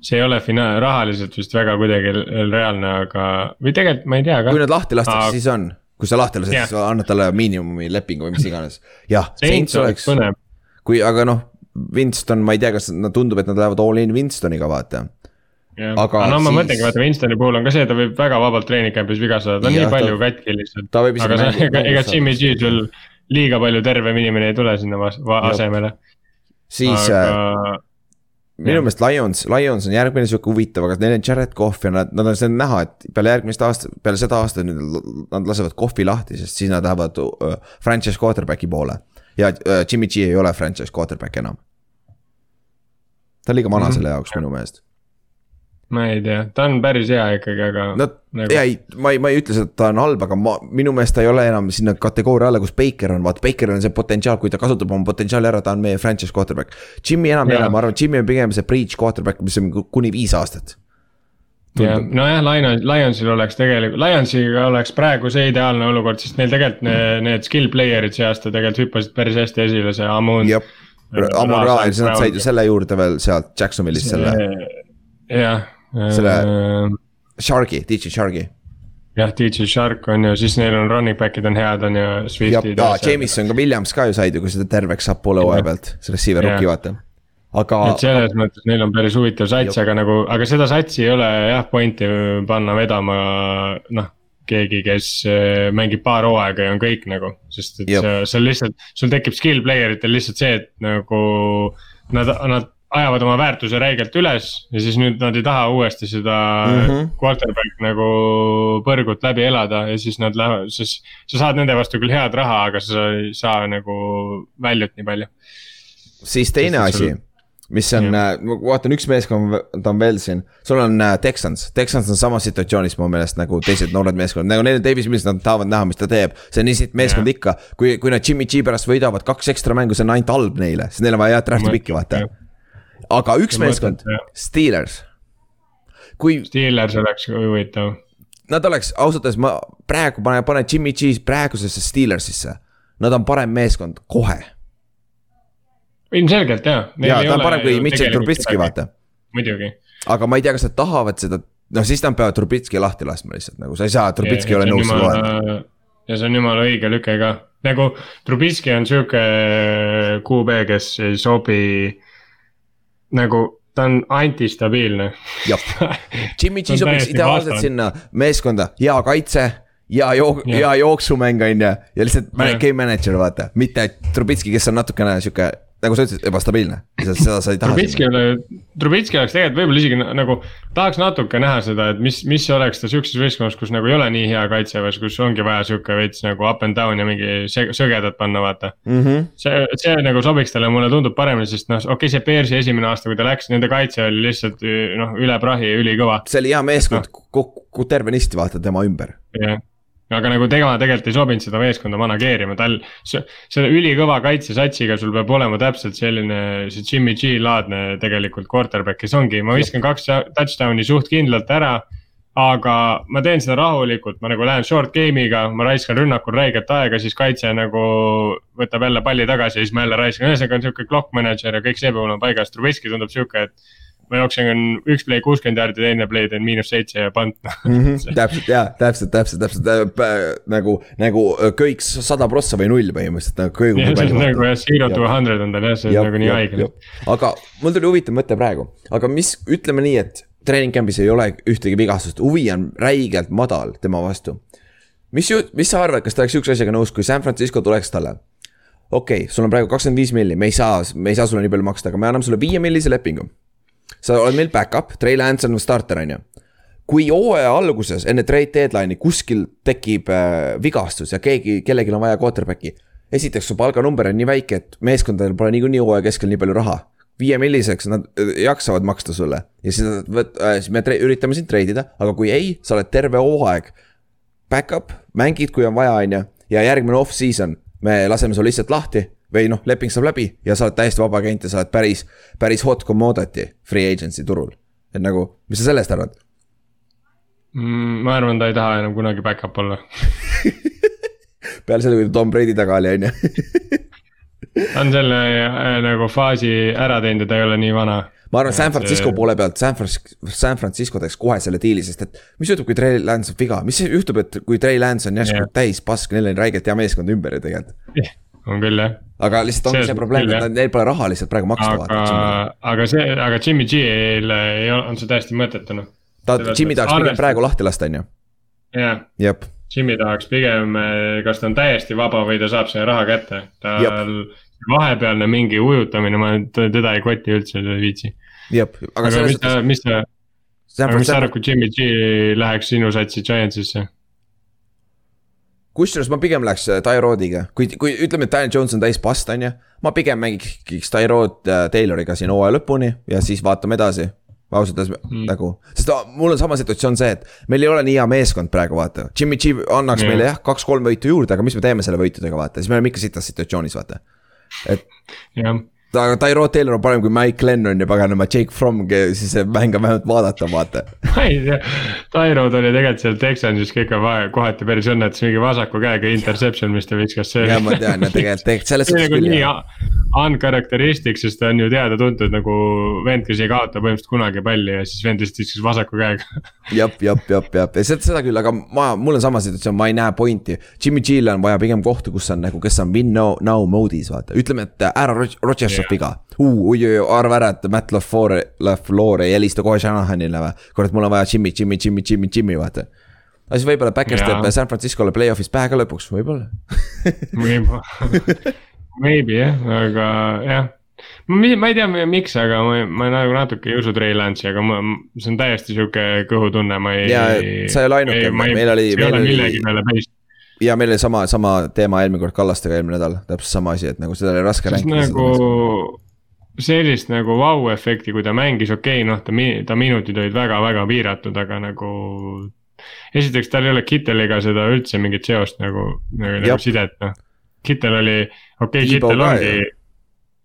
see ei ole finaal, rahaliselt vist väga kuidagi reaalne, aga, või tegelikult ma ei tea ka.
kui nad lahti lastakse siis on kui sa lahti lased yeah., siis annad talle miinimumi lepingu või mis iganes. jah, Saints oleks, kui, aga noh, Winston, ma ei tea, kas nad tundub, et nad lähevad all in Winstoniga, vaata.
aga no ma siis... mõtlengi, vaata Winstoni puhul on ka see, ta võib väga vabalt treeningcamp'is viga saada, ta on ja, nii palju ta... katki lihtsalt. aga sa, <laughs> ega, ega Jimmy G sul liiga palju tervem inimene ei tule sinna asemele.
siis aga... äh, minu meelest Lions, Lions on järgmine sihuke huvitav, aga neil on Jared Cough ja nad, nad on, see on näha, et peale järgmist aastat, peale seda aastat nüüd nad lasevad Cough'i lahti, sest siis nad lähevad uh, franchise quarterback'i poole. ja uh, Jimmy G ei ole franchise quarterback enam ta on liiga vana mm -hmm. selle jaoks minu meelest.
Ma ei tea, ta on päris hea ikkagi, aga
no nagu... ei, ma ei, ma ei ütle seda, et ta on halb, aga ma, minu meelest ta ei ole enam sinna kategooria alla, kus Baker on, vaata Bakeril on see potentsiaal, kui ta kasutab oma potentsiaali ära, ta on meie franchise quarterback. Jimmy enam ja. ei ole, ma arvan, Jimmy on pigem see breach quarterback, mis on kuni viis aastat
ja nojah, Lions, Lionsil oleks tegelikult, Lionsiga oleks praegu see ideaalne olukord, sest neil tegelikult need, need skill player'id see aasta tegelikult hüppasid päris hästi esile, see Amon.
Amon Ra ja siis nad said ju selle juurde veel sealt Jacksonville'ist selle.
jah.
Selle äh, Shargi, DJ Shargi.
jah, DJ Shark on ju, siis neil on running back'id on head, on ju,
Swiftid. ja, ja Jameson ka Williams ka ju said ju, kui seda terveks saab poole hooaja pealt, see receiver rookie vaata aga.
et selles mõttes neil on päris huvitav sats, aga nagu, aga seda satsi ei ole jah pointi panna vedama, noh keegi, kes äh, mängib paar hooaega ja on kõik nagu, sest et see, see on lihtsalt, sul tekib skill player itel lihtsalt see, et nagu. Nad, nad ajavad oma väärtuse räigelt üles ja siis nüüd nad ei taha uuesti seda mm -hmm. quarterback nagu põrgut läbi elada ja siis nad lähevad, siis. sa saad nende vastu küll head raha, aga sa ei saa nagu väljut nii palju.
siis teine asi sul mis on, ma vaatan, üks meeskond on veel siin, sul on äh, Texans, Texans on samas situatsioonis mu meelest nagu teised noored meeskonnad, nagu neil on Davis Mills, nad tahavad näha, mis ta teeb. see on nii siit meeskond ja. ikka, kui, kui nad Jimmy G pärast võidavad kaks ekstra mängu, see on ainult halb neile, sest neil on vaja head draft'i pikki vaata. Aga üks meeskond, Steelers.
kui. Steelers oleks huvitav.
Nad oleks, ausalt öeldes ma praegu panen, panen Jimmy G praegusesse Steelersisse. Nad on parem meeskond kohe
ilmselgelt jaa.
ja ta on parem kui Mitchell Trubitski, vaata.
muidugi.
aga ma ei tea, kas nad tahavad seda, noh siis nad peavad Trubitski lahti laskma lihtsalt nagu, sa ei saa, Trubitski ei ole nõus seda loema.
ja see on jumala õige lüke ka, nagu Trubisky on sihuke QB, kes ei sobi nagu ta on antistabiilne.
jah, <laughs> Jimmy G sobiks ideaalselt sinna meeskonda, hea kaitse ja jook- hea jooksumäng on ju. Ja lihtsalt game manager vaata, mitte Trubitski, kes on natukene sihuke nagu sa ütlesid, ebastabiilne, seda sa ei taha.
Trubitskile, Trubitski oleks tegelikult võib-olla isegi nagu tahaks natuke näha seda, et mis, mis oleks ta sihukeses võistkonnas, kus nagu ei ole nii hea kaitse või kus ongi vaja sihuke veits nagu up and down ja mingi sögedat panna, vaata mm. -hmm. see, see nagu sobiks talle, mulle tundub paremini, sest noh, okei okay,, see Bearsi esimene aasta, kui ta läks, nende kaitse oli lihtsalt noh, üle prahi ja ülikõva.
see oli hea meeskond no., tervenisti vaata tema ümber.
jah aga nagu tema tegelikult ei sobinud seda meeskonda manageerima, tal, selle ülikõva kaitsesatsiga sul peab olema täpselt selline, see Jimmy G laadne tegelikult quarterback, kes ongi, ma viskan kaks touchdown'i suht kindlalt ära. aga ma teen seda rahulikult, ma nagu lähen short game'iga, ma raiskan rünnakul räiget aega, siis kaitse nagu võtab jälle palli tagasi ja siis ma jälle raiskan, ühesõnaga on sihuke clock manager ja kõik see peab olema paigas, Trubisky tundub sihuke, et ma jooksen üks play kuuskümmend jaardi, teine play teen miinus seitse ja pant
mm. -hmm, täpselt ja täpselt, täpselt, täpselt äh, nagu, nagu äh, kõik sada prossa või null põhimõtteliselt nagu kõigub.
jah, see on nagu jah, zero to hundred on tal jah, see on nagu nii haige.
aga mul tuli huvitav mõte praegu, aga mis, ütleme nii, et treening camp'is ei ole ühtegi vigastust, huvi on räigelt madal tema vastu. mis, mis sa arvad, kas ta oleks sihukese asjaga nõus, kui San Francisco tuleks talle? okei okay,, sul on praegu kakskümmend viis milli, me ei saa, me ei saa sulle nii palju maksta, aga me anname sulle viie millise lepingu sa oled meil back-up, Trey Lance on starter, on ju kui hooaja alguses enne trade deadline'i kuskil tekib äh, vigastus ja keegi, kellelgi on vaja quarterback'i. esiteks su palganumber on nii väike, et meeskondadel pole niikuinii hooaja keskel nii palju raha. viie milliseks nad äh, jaksavad maksta sulle ja siis nad võt- äh,, siis me üritame sind trade ida, aga kui ei, sa oled terve hooaeg. Back-up, mängid, kui on vaja, on ju, ja järgmine off-season, me laseme su lihtsalt lahti või noh, leping saab läbi ja sa oled täiesti vaba agent ja sa oled päris, päris hot commodity free agency turul. et nagu, mis sa sellest arvad
mm,? ma arvan, ta ei taha enam kunagi back-up olla <laughs>
peale selle, kui ta Tom Brady taga oli, on ju.
ta <laughs> on selle äh, nagu faasi ära teinud ja ta ei ole nii vana
ma arvan, San Francisco poole pealt, San Francisco, San Francisco teeks kohe selle diili, sest et mis juhtub, kui Trey Lance saab viga, mis juhtub, et kui Trey Lance on järsku yeah. täis pask, neil on räigelt hea meeskond ümber ju tegelikult <laughs>
on küll jah.
Aga lihtsalt ongi see, see probleem, et neil pole raha lihtsalt praegu maksta.
aga, aga see, aga Jimmy G-l ei ole, on see täiesti mõttetu noh.
ta, Jimmy tahaks pigem praegu lahti lasta, on ju.
jah, Jimmy tahaks pigem, kas ta on täiesti vaba või ta saab selle raha kätte, tal vahepealne mingi ujutamine, ma teda ei koti üldse, ei viitsi.
jah,
aga, aga mis ta, mis ta, aga mis sa arvad, kui Jimmy G läheks sinu satsi Giantsisse?
Kusjuures ma pigem läheks äh, Tyroodiga, kui, kui ütleme, et Daniel Jones on täis past, on ju. ma pigem mängiks Tyrod äh, Tayloriga siin hooaja lõpuni ja siis vaatame edasi. ausalt öeldes mm. nagu, sest mul on sama situatsioon see, et meil ei ole nii hea meeskond praegu, vaata. Jimmy G annaks mm. meile jah, kaks-kolm võitu juurde, aga mis me teeme selle võitudega, vaata, siis me oleme ikka sitas situatsioonis, vaata. et. jah aga Tyrod Taylor on parem kui Mike Lennon ja paganama Jake Fromm, siis see mäng on vähemalt vaadata, vaata. <laughs>
ma ei tea, Tyrod oli tegelikult seal Texansis ka ikka kohati päris õnnetus, mingi vasaku käega interception, mis ta viskas.
ja ma tean, no tegelikult, <laughs> tegelikult selles
suhtes nagu küll jah. Uncharacteristic, sest ta on ju teada-tuntud nagu vend, kes ei kaota põhimõtteliselt kunagi palli ja siis vend lihtsalt viskas vasaku käega. <laughs>
jep, jep, jep, jep ja seda, seda küll, aga ma, mul on sama situatsioon, ma ei näe pointi. Jimmy G-l on vaja pigem kohta, kus on nagu, kes on win now, now mode'is vaata, ütleme, et ära Rodgers saab viga uh,. oi-oi, arva ära, et Matt LaFleur, LaFleur ei helista kohe Shanahanile või. kurat, mul on vaja Jimmy, Jimmy, Jimmy, Jimmy, Jimmy, vaata. aga siis võib-olla Backers teeb San Francisco'le play-off'is pähe ka lõpuks, võib-olla
võib-olla, maybe jah, aga jah ma, ma ei tea, miks, aga ma, ma nagu natuke ei usu Trey Lance'i, aga ma, see on täiesti sihuke kõhutunne, ma ei.
ja, sa ei ole ainuke, meil oli.
see ei ole millegi peale peist
ja meil oli sama, sama teema eelmine kord Kallastega eelmine nädal, täpselt sama asi, et nagu seda oli raske
rääkida. nagu sellist nagu vau-efekti, kui ta mängis, okei okay,, noh, ta, ta minutid olid väga-väga piiratud, aga nagu. esiteks, tal ei ole Kitteliga seda üldse mingit seost nagu, nagu, nagu sidet, noh. Kittel oli, okei okay,, Kittel ongi,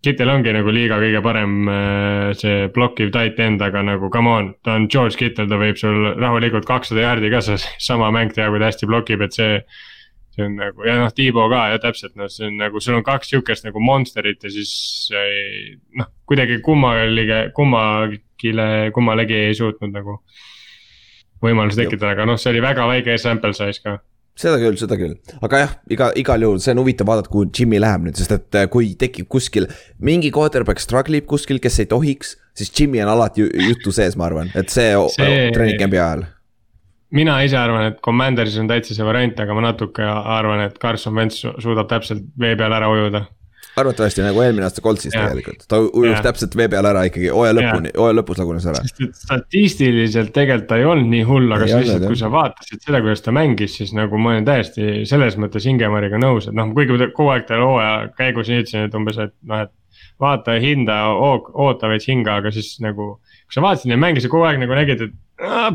Kittel ongi nagu liiga kõige parem äh, see blokkiv tight end, aga nagu come on, ta on George Kittel, ta võib sul rahulikult kakssada jaardi ka sama mäng teha, kui ta hästi blokib, et see see on nagu ja noh, Tiibo ka ja täpselt noh, see on nagu sul on kaks sihukest nagu monster'it ja siis noh, kuidagi kummalige, kummagile, kummalegi ei suutnud nagu. võimalusi tekitada, aga noh, see oli väga väike sample size ka.
seda küll, seda küll, aga jah, iga, igal juhul see on huvitav vaadata, kuhu Jimmy läheb nüüd, sest et äh, kui tekib kuskil mingi quarterback struggle ib kuskil, kes ei tohiks, siis Jimmy on alati ju- jutu sees, ma arvan, et see, see...
See-
treening camp'i ajal.
Mina ise arvan, et Commandersis on täitsa see variant, aga ma natuke arvan, et Carson Wentz su- suudab täpselt vee peal ära ujuda.
arvatavasti nagu eelmine aasta Coltsis tegelikult, ta ujus täpselt vee peal ära ikkagi, hooaja lõpuni, hooaja lõpus lagunes ära.
statistiliselt tegelikult ta ei olnud nii hull, aga sa lihtsalt, kui sa vaatasid seda, kuidas ta mängis, siis nagu ma olen täiesti selles mõttes Ingemariga nõus, et noh, kuigi kogu aeg talle hooaja käigus ütlesin, et umbes, et noh, et vaata ja hinda, oota veits hinga, aga siis nagu. kui sa vaatasid neid mänge, sa kogu aeg nagu nägid, et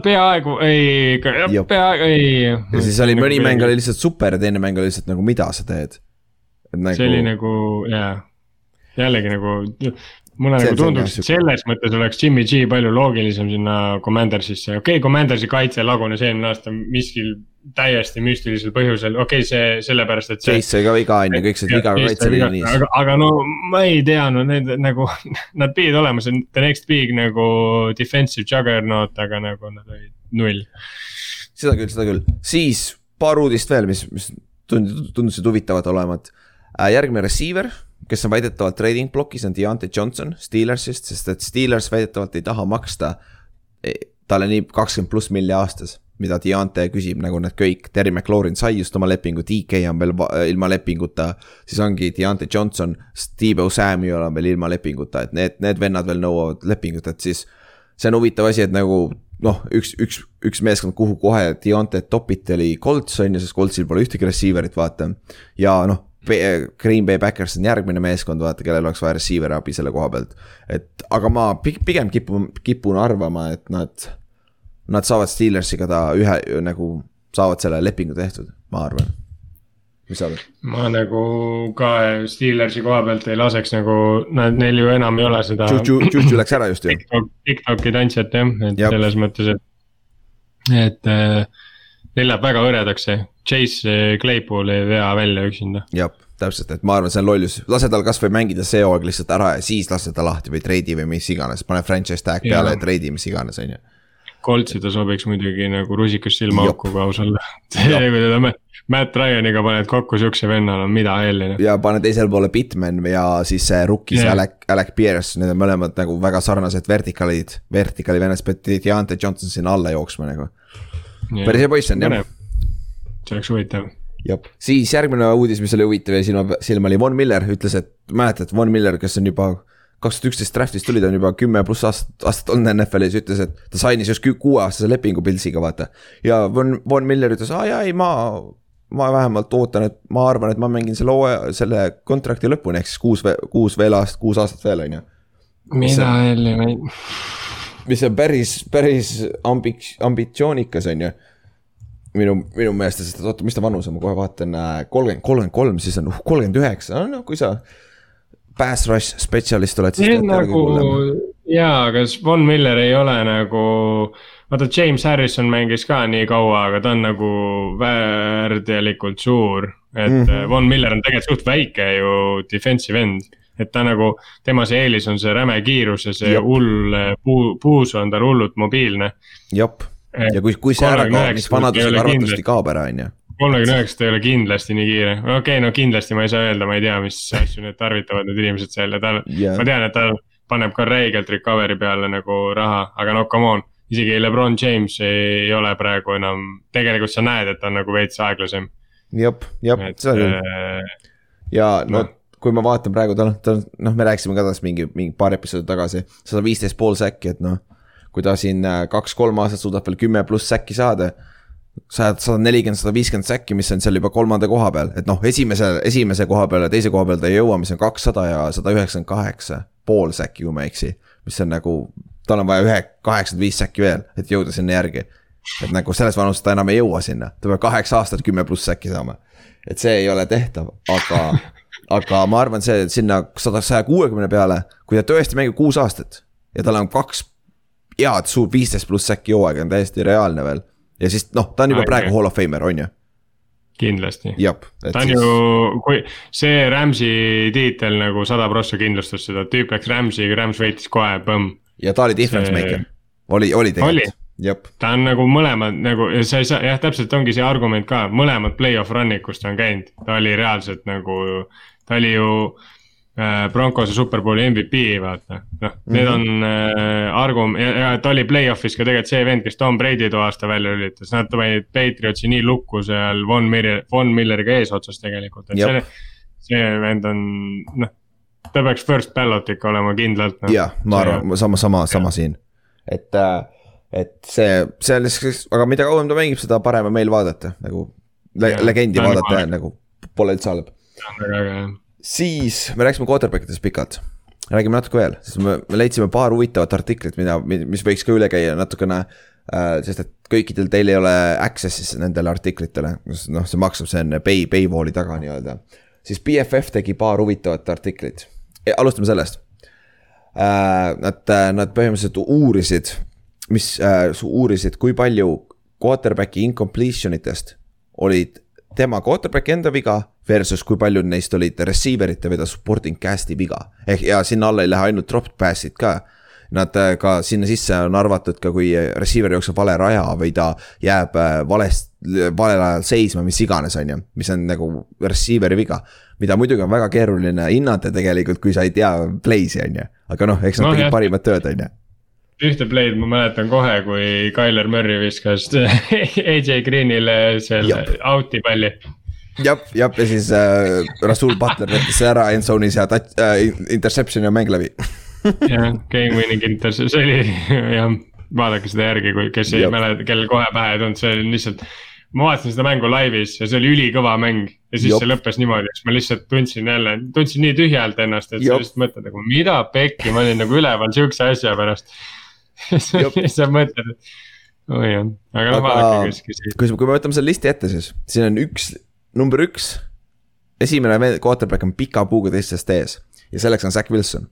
peaaegu ei, peaaegu ei.
ja siis oli mõni mäng oli lihtsalt super ja teine mäng oli lihtsalt nagu, mida sa teed. et
see oli
nagu,
nagu jaa, jällegi nagu mulle
See-
nagu tunduks, et selles mõttes oleks Jimmy G palju loogilisem sinna Commandersisse, okei okay,, Commandersi kaitse lagunes eelmine aasta miskil täiesti müstilisel põhjusel, okei okay,, see sellepärast, et.
Chase sai ka viga on ju, kõik said viga kaitseliinis.
aga, aga no ma ei tea, no need nagu, <laughs> nad pidid olema see the next big nagu defensive juggernaut, aga nagu nad olid null.
seda küll, seda küll, siis paar uudist veel, mis, mis tund-, tundusid huvitavad olevat. järgmine receiver, kes on väidetavalt trading blokis, on Deontay Johnson Steelersist, sest et Steelers väidetavalt ei taha maksta eh, talle nii kakskümmend pluss milli aastas mida Deontay küsib, nagu need kõik, Terry McLaurin sai just oma lepingu, DK on veel va- ilma lepinguta. siis ongi Deontay Johnson, Steve O'Samuel on veel ilma lepinguta, et need, need vennad veel nõuavad lepingut, et siis. see on huvitav asi, et nagu noh, üks, üks, üks meeskond, kuhu kohe Deontay topiti oli Colts on ju, sest Coltsil pole ühtegi receiver'it, vaata. ja noh, Green Bay Backers on järgmine meeskond, vaata, kellel oleks vaja receiver'i abi selle koha pealt. et aga ma pi- pigem kipun, kipun arvama, et nad nad saavad Steelersiga ta ühe nagu saavad selle lepingu tehtud, ma arvan. mis sa arvad?
ma nagu ka Steelersi koha pealt ei laseks nagu, nad, neil ju enam ei ole seda.
Juju, läks ära just ju.
TikTok, TikToki tantsijat jah, et
Jep.
selles mõttes, et, et äh, neil läheb väga hõredaks see. Chase Claypool ei vea välja üksinda.
jah, täpselt, et ma arvan, see on lollus, lase tal kasvõi mängida see hooaeg lihtsalt ära ja siis lase ta lahti või treidi või mis iganes, pane franchise tag peale ja treidi, mis iganes, on ju.
Coltsi ta sobiks muidugi nagu rusikas silmaauku, kui aus olla. <laughs> kui teda Matt- Ryan'iga paned kokku siukse venna, no mida helli noh.
ja pane teisele poole Bitman ja siis see rookie see
Jah.
Alec, Alec Pierce, need on mõlemad nagu väga sarnased vertikalid, vertikali vennad, sa pead Deontay Johnson sinna alla jooksma nagu. Päris hea poiss on jah.
see oleks huvitav.
jah, siis järgmine uudis, mis oli huvitav ja silma, silma oli Von Miller ütles, et mäletad, Von Miller, kes on juba kaks tuhat üksteist draft'ist tuli, ta on juba kümme pluss aastat, aastat olnud NFL-is, ütles, et ta sainis just kuueaastase lepingu Pilsiga, vaata. ja Von, Von Miller ütles, aa jaa, ei ma, ma vähemalt ootan, et ma arvan, et ma mängin selle hooaja, selle kontrakti lõpuni, ehk siis kuus, kuus veel aastat, kuus aastat veel, on ju.
mida helli, ma ei,
mis on päris, päris ambits-, ambitsioonikas, on ju. minu, minu meelest, sest oota, mis ta vanus on, ma kohe vaatan, kolmkümmend, kolmkümmend kolm, siis on uh, kolmkümmend üheksa, no kui sa. Pass rush spetsialist oled, siis
nagu jaa, aga Von Miller ei ole nagu. vaata, James Harrison mängis ka nii kaua, aga ta on nagu väärtelikult suur. et mm. -hmm. Von Miller on tegelikult suht väike ju defensive end. Et ta nagu, tema see eelis on see räme kiirus ja see
Jep.
hull puu, puus on tal hullult mobiilne.
jop, ja kui, kui see ära kaob,
39
mis
ei
vanadusega arvatavasti kaob ära, on ju.
kolmekümne üheksast ei ole kindlasti nii kiire, okei okay,, no kindlasti ma ei saa öelda, ma ei tea, mis asju need tarvitavad, need inimesed seal ja tal
Jah.
ma tean, et ta paneb ka räigelt recovery peale nagu raha, aga no come on. isegi Lebron James ei ole praegu enam, tegelikult sa näed, et ta on nagu veits aeglasem.
jop, jop,
et
seda küll.
äh,
ja no
noh.
Kui ma vaatan praegu tal, tal noh, me rääkisime ka tast mingi, mingi paar episoodi tagasi, sada viisteist pool säkki, et noh. kui ta siin äh, kaks-kolm aastat suudab veel kümme pluss säkki saada. sajad, sada nelikümmend, sada viiskümmend säkki, mis on seal juba kolmanda koha peal, et noh, esimese, esimese koha peale, teise koha peale ta ei jõua, mis on kakssada ja sada üheksakümmend kaheksa. pool säkki, kui ma ei eksi, mis on nagu, tal on vaja ühe, kaheksakümmend viis säkki veel, et jõuda sinna järgi et nagu selles vanuses ta enam ei jõua sinna, ta peab kaheksa aastat kümme pluss äkki saama. et see ei ole tehtav, aga, aga ma arvan, see sinna sada, saja kuuekümne peale, kui ta tõesti mängib kuus aastat ja tal on kaks head suurt viisteist pluss äkki hooaega on täiesti reaalne veel. ja siis noh, ta on juba
Aeg,
praegu hall of famer, on ju,
kindlasti. ta on ju, kui see Rams'i tiitel nagu sada prossa kindlustas seda, tüüp läks Rams'i, Rams võitis kohe, põmm.
ja ta oli difference
see-
maker, oli, oli tegelikult,,
ta on nagu mõlemad nagu ja sa ei saa jah, täpselt ongi see argument ka, mõlemad play-off run'id, kus ta on käinud, ta oli reaalselt nagu, ta oli ju äh, Broncose superbowli MVP vaata, noh, need on äh, argum- ja, ja ta oli play-off'is ka tegelikult see vend, kes Tom Brady too aasta välja lülitas, nad panid Patriotsi nii lukku seal Von Miller, Von Milleriga eesotsas tegelikult, et
Jep.
see, see vend on noh. ta peaks first ballot ikka olema kindlalt no..
jah, ma arvan, sama, sama, sama siin. et, et see, see on lihtsalt, aga mida kauem ta mängib, seda parem on meil vaadata nagu le, legendi vaadata nagu pole üldse halb. Siis me rääkisime quarterback idest pikalt. räägime natuke veel, sest me, me leidsime paar huvitavat artiklit, mida, mis võiks ka üle käia natukene äh,. sest et kõikidel teil ei ole access'i nendele artiklitele, noh, see maksab, see on pay, paywall'i taga nii-öelda. siis BFF tegi paar huvitavat artiklit, alustame sellest äh,. Nad, nad põhimõtteliselt uurisid, mis äh,, uurisid, kui palju quarterback'i incompletion itest olid tema quarterback'i enda viga versus kui paljud neist olid receiver ite või ta supporting cast'i viga. ehk ja sinna alla ei lähe ainult drop pass'id ka. Nad äh, ka sinna sisse on arvatud ka, kui receiver jookseb vale raja või ta jääb äh, valest, valel ajal seisma, mis iganes, on ju, mis on nagu receiver'i viga. mida muidugi on väga keeruline hinnata tegelikult, kui sa ei tea play'si, on ju, aga noh, eks nad
No
tegid parimat tööd, on ju.
Ühte play'd ma mäletan kohe, kui Tyler Murray viskas <laughs> AJ Greenile selle out'i palli.
jah, jah, ja siis äh, Rasul Butler võttis selle ära endzone'is ja touch- äh, interception ja mäng läbi. <laughs>
jah, game winning intercept, see oli jah, vaadake seda järgi, kui, kes ei mäleta, kellel kohe pähe ei tulnud, see oli lihtsalt. ma vaatasin seda mängu laivis ja see oli ülikõva mäng ja siis
Jep.
see lõppes niimoodi, siis ma lihtsalt tundsin jälle, tundsin nii tühjalt ennast, et sa
Jep.
lihtsalt mõtled nagu mida pekki, ma olin nagu üleval siukse asja pärast. <laughs> Sa mõtled, et oi jah, aga noh vaadake, kes, kes
kui, kui me võtame selle listi ette, siis siin on üks, number üks. esimene quarterback on pika puuga teistest ees ja selleks on Zack Wilson.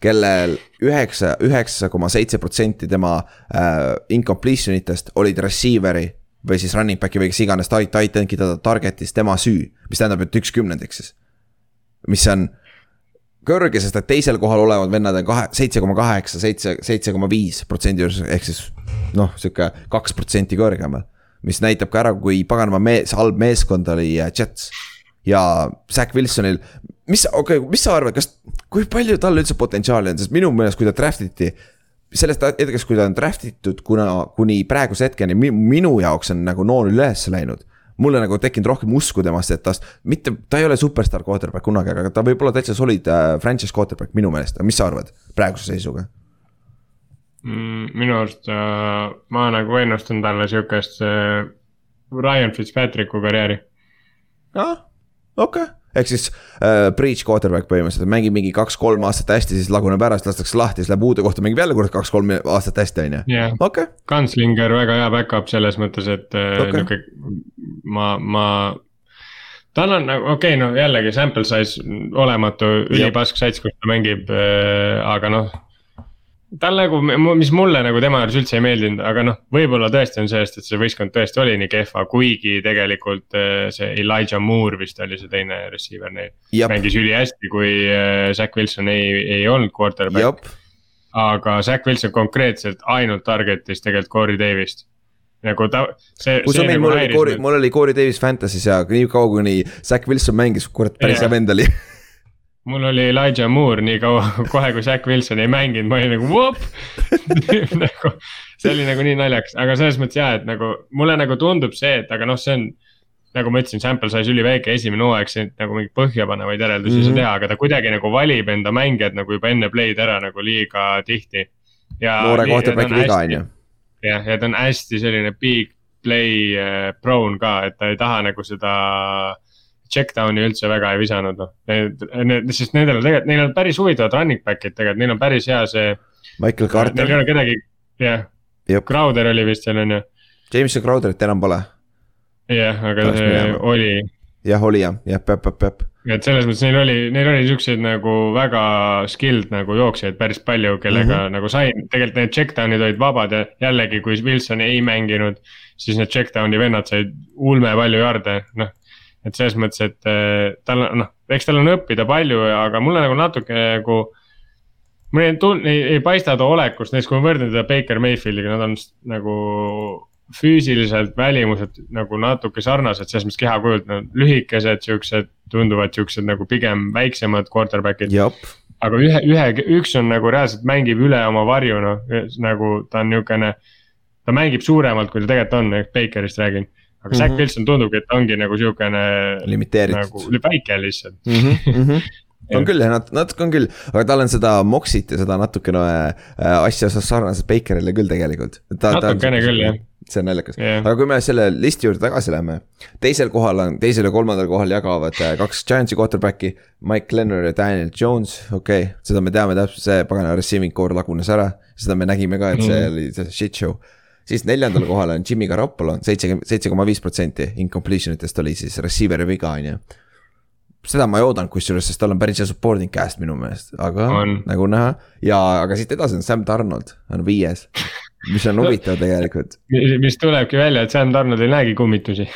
kellel üheksa, üheksa koma seitse protsenti tema äh, incompletion itest olid receiver'i või siis running back'i või kes iganes tight, titan'i ta target'is tema süü, mis tähendab, et üks kümnendik siis. mis on kõrge, sest et teisel kohal olevad vennad on kahe, seitse koma kaheksa, seitse, seitse koma viis protsendi juures, ehk siis noh, sihuke kaks protsenti kõrgemal. mis näitab ka ära, kui paganama mees, halb meeskond oli äh, Jets. ja Zack Wilsonil, mis, okei okay,, mis sa arvad, kas, kui palju tal üldse potentsiaali on, sest minu meelest, kui ta draft iti. sellest hetkest, kui ta on draft itud, kuna kuni praeguse hetkeni mi, minu jaoks on nagu nool üles läinud mulle nagu tekkinud rohkem usku temast, et tast mitte, ta ei ole superstaar quarterback kunagi, aga ta võib olla täitsa solid äh, franchise quarterback minu meelest, mis sa arvad praeguse seisuga?
mm,. minu arust äh, ma nagu ennustan talle siukest äh, Ryan Fitzpatricku karjääri.
ah, okei okay., ehk siis äh, breach quarterback põhimõtteliselt, mängib mingi kaks-kolm aastat hästi, siis laguneb ära, siis lastakse lahti, siis läheb uude kohta, mängib jälle kord kaks-kolm aastat hästi, on ju. okei okay.,
Gunslinger väga hea back-up selles mõttes, et äh,
Okei.
niuke, ma, ma. tal on nagu okei okay,, no jällegi sample size olematu, ülipask sats, kus ta mängib äh,, aga noh. Tal nagu, mis mulle nagu tema juures üldse ei meeldinud, aga noh, võib-olla tõesti on sellest, et see võistkond tõesti oli nii kehva, kuigi tegelikult äh, see Elijah Moore vist oli see teine receiver neil. Mängis ülihästi, kui äh, Zack Wilson ei, ei olnud quarterback. aga Zack Wilson konkreetselt ainult target'is tegelikult Corey Davis't. nagu ta, see.
kui sa meid, mul oli Corey, mul oli Corey Davis Fantasy's ja nii kaua, kuni Zack Wilson mängis, kurat, päris hea vend oli. <laughs>
mul oli Elijah Moore nii kaua, <laughs> kohe kui Zack Wilson ei mänginud, ma olin nagu vop. <laughs> nagu see oli nagu nii naljakas, aga selles mõttes ja, et nagu mulle nagu tundub see, et aga noh, see on. nagu ma ütlesin, sample size üliväike, esimene hooaeg, siin nagu mingeid põhjapanevaid järeldusi ei
Mhm.
saa teha, aga ta kuidagi nagu valib enda mängijad nagu juba enne play'd ära nagu liiga tihti.
noore quarterback'i viga, on ju.
jah, ja ta on hästi selline big play äh, prone ka, et ta ei taha nagu seda check down'i üldse väga ei visanud, noh. Need, need, sest nendel on tegelikult, neil on päris huvitavad running back'id tegelikult, neil on päris hea see.
Michael
Neil ei
Carter,
ole kedagi, jah, Crowder oli vist seal on ju,
Jameson Crowderit enam pole.
jah, aga
Peaks
see oli
jah, oli jah, jah, peab, peab, peab.
et selles mõttes neil oli, neil oli siukseid nagu väga skilled nagu jooksjaid päris palju, kellega mm. -hmm. nagu sai, tegelikult need check down'id olid vabad ja jällegi, kui Wilson ei mänginud. siis need check down'i vennad said ulme palju jarde, noh. Et selles mõttes, et eh, tal on noh, eks tal on õppida palju, aga mulle nagu natuke nagu. mul ei tun-, ei, ei paista ta olekust, näiteks kui ma võrdlen teda Baker Mayfieldiga, nad on nagu füüsiliselt välimuselt nagu natuke sarnased, selles mõttes kehakujult, nad lühikesed, siuksed, tunduvad siuksed nagu pigem väiksemad quarterback'id. aga ühe, ühe, üks on nagu reaalselt mängib üle oma varju, noh, nagu ta on niukene. ta mängib suuremalt, kui ta tegelikult on, Bakerist räägin. Aga Zack
Mhm.
Wilson tundubki, et ta ongi nagu siukene
limiteeritud
nagu väike lihtsalt.
mm. -hmm. on küll jah, nat-, natuke on küll, aga tal on seda Moxit ja seda natukene äh, asja sarnaselt Bakerile küll tegelikult.
Natukene küll, jah.
see on naljakas
Jah.
aga kui me selle listi juurde tagasi läheme, teisel kohal on, teisel ja kolmandal kohal jagavad äh, kaks Giantsi quarterback'i, Mike Lennar ja Daniel Jones, okei okay,, seda me teame täpselt, see pagana receiving core lagunes ära, seda me nägime ka, et see
Mhm.
oli see shit show siis neljandal kohal on Jimmy Garoppolo, seitsekümmend, seitse koma viis protsenti incompletion itest oli siis receiver'i viga, on ju. seda ma ei oodanud kusjuures, sest tal on päris hea supporting cast minu meelest, aga
On.
nagu näha ja, aga siit edasi on Sam Donald on viies, mis on huvitav tegelikult.
mis tulebki välja, et Sam Donald ei näegi kummitusi,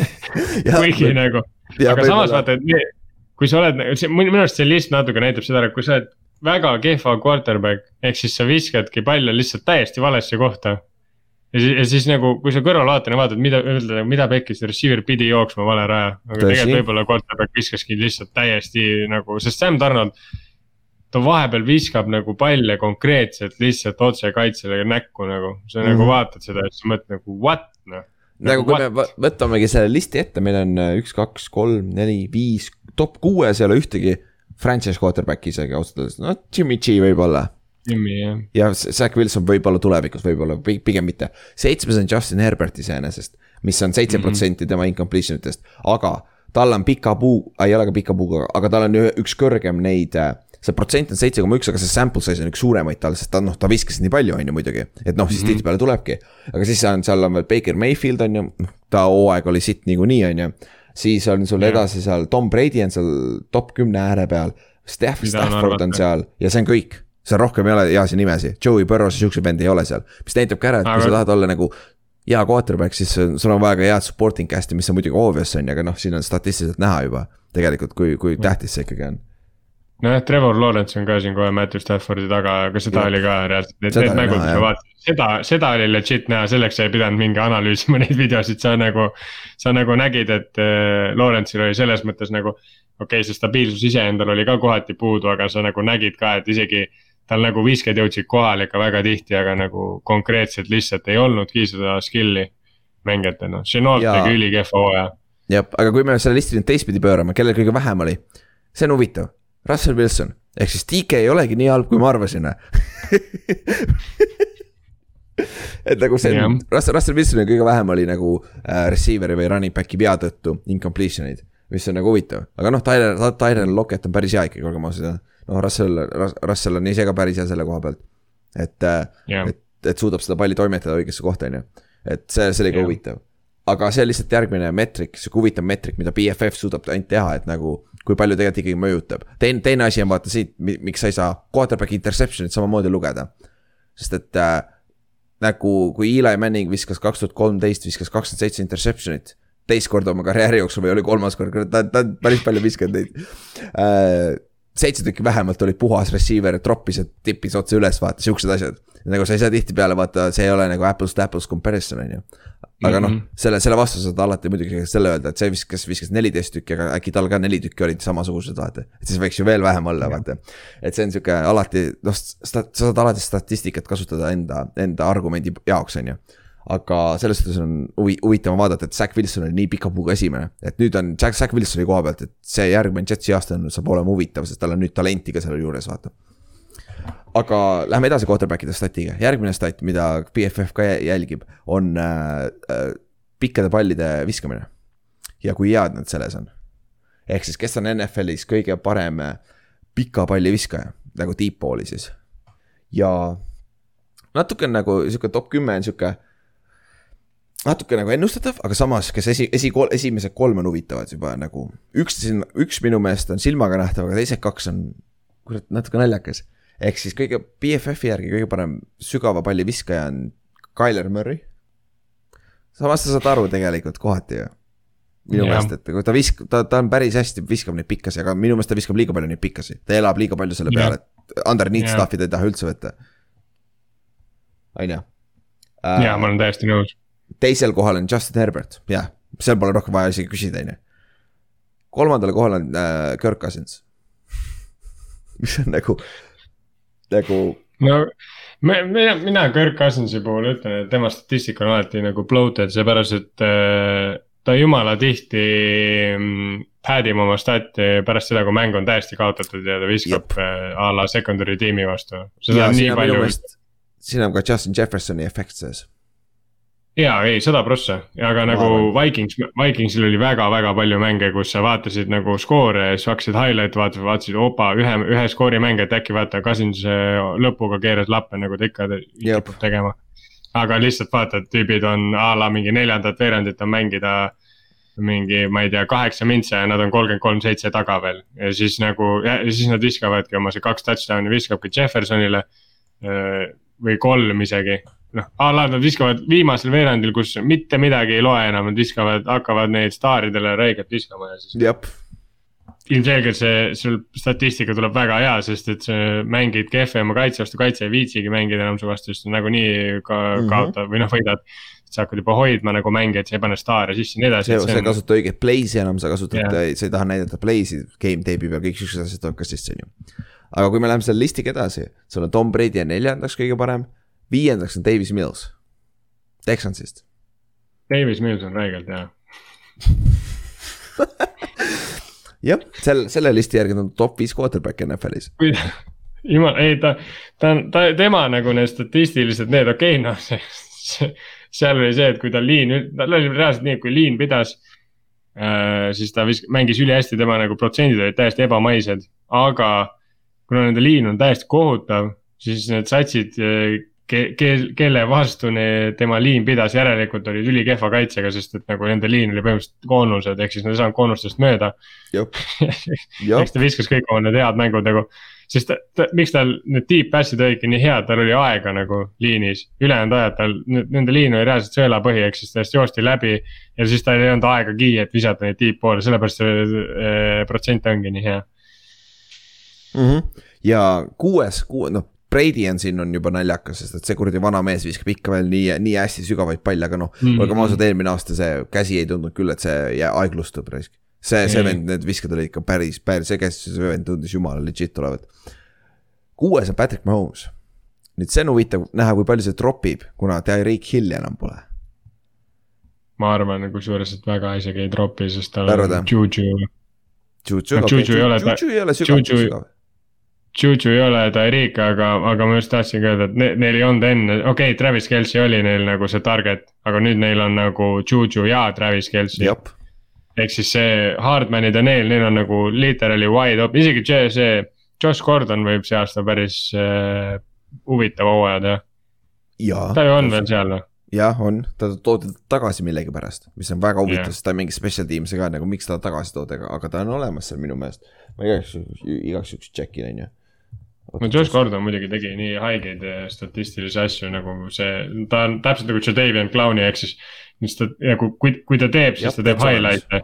<laughs> kuigi nagu, aga samas vaata, et kui sa oled, minu arust see list natuke näitab seda ära, kui sa oled väga kehva quarterback, ehk siis sa viskadki palle lihtsalt täiesti valesse kohta. Ja siis, ja siis nagu, kui sa kõrvalvaatajana vaatad, mida öelda, mida pekkis, receiver pidi jooksma vale raja, aga
Tõsi.
tegelikult võib-olla quarterback viskaski lihtsalt täiesti nagu, sest Sam Donald. ta vahepeal viskab nagu palle konkreetselt lihtsalt otse kaitsele näkku nagu, sa mm -hmm.
Mhm.
nagu vaatad seda ja siis mõtled nagu what noh.
nagu kui me võ- võtamegi selle listi ette, meil on äh, üks, kaks, kolm, neli, viis, top kuues ei ole ühtegi franchise quarterback'i isegi ausalt öeldes, no Jimmy G võib-olla
Jimmy jah,
ja Zack Wilson võib-olla tulevikus, võib-olla pi- pigem mitte. seitsmes on Justin Herbert iseenesest, mis on seitse protsenti tema incompletion itest, aga tal on pika puu, ei ole ka pika puuga, aga tal on üks kõrgem neid. see protsent on seitse koma üks, aga see sample size on üks suuremaid tal, sest ta noh, ta viskas nii palju, on ju muidugi. et noh, siis
Mhm.
tihtipeale tulebki, aga siis on, seal on veel Baker Mayfield on ju, noh ta hooaeg oli sitt niikuinii, on ju. siis on sul
Jah.
edasi seal Tom Brady on seal top kümne ääre peal. Staff, Stafford on seal ja see on kõik seal rohkem ei ole heasi nimesid, Joey Burrows ja siukseid vende ei ole seal, mis näitab ka ära, et kui
Aga-
sa tahad olla nagu hea quarterback, siis sul on vaja ka head supporting cast'i, mis on muidugi obvious on ju, aga noh, siin on statistiliselt näha juba tegelikult, kui, kui tähtis see ikkagi on.
nojah, Trevor Lawrence on ka siin kohe Matthew Staffordi taga, aga seda
Jah.
oli ka reaalselt, need, need mängud, mis
jah.
ma vaatasin, seda, seda oli legit näha, selleks ei pidanud mingi analüüsima <laughs> neid videosid, sa nagu. sa nagu nägid, et äh, Lawrence'il oli selles mõttes nagu, okei okay,, see stabiilsus iseendal oli ka kohati puudu, aga sa nagu nägid ka, et isegi. Tal nagu visked jõudsid kohale ikka väga tihti, aga nagu konkreetselt lihtsalt ei olnudki seda skill'i mängijatena no., Chenault tegi ülikehva hooaja.
jah, aga kui me selle listi nüüd teistpidi pöörame, kellel kõige vähem oli, see on huvitav, Russell Wilson ehk siis DK ei olegi nii halb, kui ma arvasin. <laughs> et nagu see
Jah.
on, Russell, Russell Wilsonil kõige vähem oli nagu äh, receiver'i või running back'i vea tõttu incompletion eid, mis on nagu huvitav, aga noh, Tyler, Tyler Lockett on päris hea ikkagi, olgem ausad, noh, Russell, Russell on ise ka päris hea selle koha pealt. et äh,
jah,
et, et suudab seda palli toimetada õigesse kohta, on ju. et see, see oli ka
Jah.
huvitav. aga see on lihtsalt järgmine meetrik, sihuke huvitav meetrik, mida BFF suudab ainult teha, et nagu. kui palju tegelikult ikkagi mõjutab, teine, teine asi on vaata siit, miks sa ei saa quarterback'i interception'it samamoodi lugeda. sest et äh, nagu, kui Eli Manning viskas kaks tuhat kolmteist, viskas kakskümmend seitse interception'it. teist korda oma karjääri jooksul või oli kolmas kord, ta, ta on päris palju viskanud neid äh, seitse tükki vähemalt olid puhas receiver, troppis ja tippis otse üles, vaata siuksed asjad. nagu sa ei saa tihtipeale vaata, see ei ole nagu apples to apples comparison on ju. aga noh
Mhm.,
selle, selle vastu saad alati muidugi selle öelda, et see viskas, viskas neliteist tükki, aga äkki tal ka neli tükki olid samasugused, vaata. et siis võiks ju veel vähem olla, vaata. et see on sihuke alati, noh, sa saad alati statistikat kasutada enda, enda argumendi jaoks, on ju aga selles suhtes on huvi, huvitav vaadata, et Zack Wilson oli nii pika puuga esimene, et nüüd on Zack, Zack Wilsoni koha pealt, et see järgmine Jetsi aasta on, saab olema huvitav, sest tal on nüüd talenti ka selle juures, vaata. aga lähme edasi quarterback'ide statiga, järgmine stat, mida BFF ka jä- jälgib, on äh, äh, pikkade pallide viskamine. ja kui head nad selles on. ehk siis, kes on NFL-is kõige parem äh, pika palli viskaja, nagu deep ball'i siis. ja natuke on nagu sihuke top kümme on sihuke natuke nagu ennustatav, aga samas, kes esi, esi, esimesed kolm on huvitavad juba nagu. üks siin, üks minu meelest on silmaga nähtav, aga teised kaks on kurat natuke naljakas. ehk siis kõige BFF-i järgi kõige parem sügava palli viskaja on Tyler Murray. samas sa saad aru tegelikult kohati ju. minu meelest, et kui ta viskab, ta, ta on päris hästi, viskab neid pikkasi, aga minu meelest ta viskab liiga palju neid pikkasi, ta elab liiga palju selle peale, et underneath stuff'i ta ei taha üldse võtta. on ju.
ja ma olen täiesti nõus.
Teisel kohal on Justin Herbert, jah, seal pole rohkem vaja isegi küsida, on ju. kolmandal kohal on äh, Kirk Cousins. <laughs> mis on nagu, nagu
no me, mina, mina Kirk Cousinsi puhul ütlen, et tema statistika on alati nagu bloated, seepärast et äh, ta jumala tihti mm, pad ib oma stat'i pärast seda, kui mäng on täiesti kaotatud ja ta viskab äh, a la secondary tiimi vastu. seda
ja
on nii palju,
siin on ka Justin Jeffersoni efekt sees.
jaa, ei sada prossa, aga nagu
arvan.
Vikings, Vikingsil oli väga-väga palju mänge, kus sa vaatasid nagu skoore ja siis hakkasid highlight'e vaatama, vaatasid opa ühe, ühe skoori mänge, et äkki vaata Cousins lõpuga keeras lappe nagu ta ikka kipub tegema. aga lihtsalt vaatad, tüübid on a la mingi neljandat veerandit on mängida mingi, ma ei tea, kaheksa mintse ja nad on kolmkümmend kolm, seitse taga veel ja siis nagu ja ja siis nad viskavadki oma see kaks touchdown'i viskabki Jeffersonile. või kolm isegi, noh a la nad viskavad viimasel veerandil, kus mitte midagi ei loe enam, nad viskavad, hakkavad neid staaridele räigelt viskama ja siis ilmselgelt see, sul statistika tuleb väga hea, sest et sa mängid kehvema kaitse vastu, kaitse ei viitsigi mängida enam su vastu, sest nagunii ka
Mhm.
kaotad või noh, võidad. sa hakkad juba hoidma nagu mängijat, sa ei pane staare sisse ja nii edasi
see, sa ei kasuta õigeid play'si enam, sa kasutad yeah., sa ei taha näidata play'si game tape'i peal, kõik siuksed asjad tulevad ka sisse, on ju. aga kui me läheme selle listiga edasi, sul on Tom Brady on neljandaks kõige parem, viiendaks on Davis Mills, Texansist.
Davis Mills on räigelt hea. <laughs>
jah, sel, selle listi järgi ta on top viis quarterback NFL-is.
jumal, ei ta, ta on, ta, tema nagu need statistilised need, okei okay,, noh, see, see, seal oli see, et kui ta liin, tal oli reaalselt nii, et kui liin pidas äh,. siis ta vis-, mängis ülihästi, tema nagu protsendid olid täiesti ebamaised, aga kuna nende liin on täiesti kohutav, siis need satsid, ke-, ke-, kelle vastu tema liin pidas, järelikult olid ülikehva kaitsega, sest et nagu nende liin oli põhimõtteliselt koonused, ehk siis nad ei saanud koonustest mööda. <laughs> eks, ta viskas kõik oma need head mängud nagu, sest ta, ta, miks tal need deep pass'id olidki nii head, tal oli aega nagu liinis. ülejäänud ajad tal, nende liin oli reaalselt sõelapõhi, ehk siis tast joosti läbi. ja siis tal ei olnud aegagi, et visata neid deep poole, sellepärast see äh, protsent ongi nii hea.
ja kuues, kuue, noh. Brady on siin on juba naljakas, sest et see kuradi vana mees viskab ikka veel nii, nii hästi sügavaid palle, aga noh mm. -hmm., olgem ausad, eelmine aasta see käsi ei tundnud küll, et see aeglustub raisk. see, see vend, need viskad olid ikka päris, päris, see käsi, see vend tundus jumala legit olevat. kuues on Patrick Mahomes. nüüd see on huvitav näha, kui palju see tropib, kuna Tyreek Hilli enam pole.
ma arvan, kusjuures, et väga isegi ei tropi, sest tal on? Juju.
Juju
No Juju ei ole
Juju ei ole sügav,
Juju- ei ole Tyreek, aga, aga ma just tahtsin ka öelda, et ne, neil ei olnud enne, okei okay,, Travis Kelci oli neil nagu see target, aga nüüd neil on nagu Juju ja Travis Kelci. ehk siis see Hardmanid ja neil, neil on nagu literally wide open, isegi see, see Josh Gordon võib see aasta päris äh, huvitava hooaja teha.
ja.
ta ju on veel seal noh,
jah, on, ta toodi tagasi millegipärast, mis on väga huvitav yeah., sest ta on mingi special team'i ka nagu, miks ta tagasi toodi, aga, aga ta on olemas seal minu meelest. ma igaks juhuks, igaks juhuks tšekin, on ju.
No Josh Gordon muidugi tegi nii haigeid äh, statistilisi asju nagu see, ta on täpselt nagu Jadavion Clowni ehk siis. mis ta, ja kui, kui, ta teeb, siis
Jah,
ta teeb highlight'e.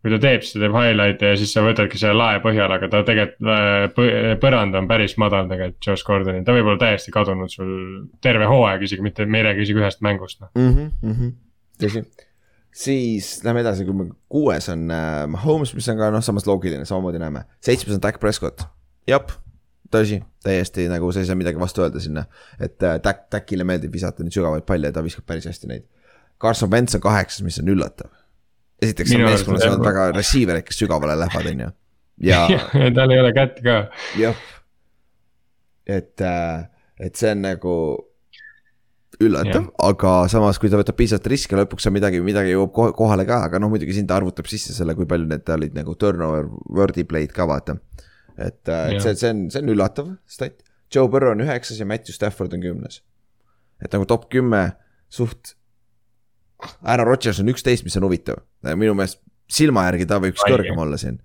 kui ta teeb, siis ta teeb highlight'e ja siis sa võtadki selle lae põhjal, aga ta tegelikult äh, põrand on päris madal tegelikult Josh Gordonil, ta võib olla täiesti kadunud sul terve hooaeg isegi, mitte, me ei räägi isegi ühest mängust noh.
Mhm, tõsi, siis lähme edasi, kui me kuues on äh, Mahomes, mis on ka noh, samas loogiline, samamoodi näeme. seitsmes on Dak Prescott, jah, tõsi, täiesti nagu sa ei saa midagi vastu öelda sinna. et äh, Dak, Dakile meeldib visata neid sügavaid palle ja ta viskab päris hästi neid. Carson Wentz on kaheksas, mis on üllatav. esiteks on
Minu arust
meeskonnas on väga receiver'id, kes sügavale lähevad, on ju. <laughs> ja
tal ei ole kätt ka.
jah, et, et see on nagu üllatav, aga samas, kui ta võtab piisavalt riske, lõpuks on midagi, midagi jõuab kohale ka, aga noh, muidugi siin ta arvutab sisse selle, kui palju need olid nagu turnover word'i play'd ka vaata. et, et
Jah.
see, see on, see on üllatav stat. Joe Burrow on üheksas ja Matthew Stafford on kümnes. et nagu top kümme suht. Aaron Rodgers on üksteist, mis on huvitav, minu meelest silma järgi ta võiks kõrgem olla siin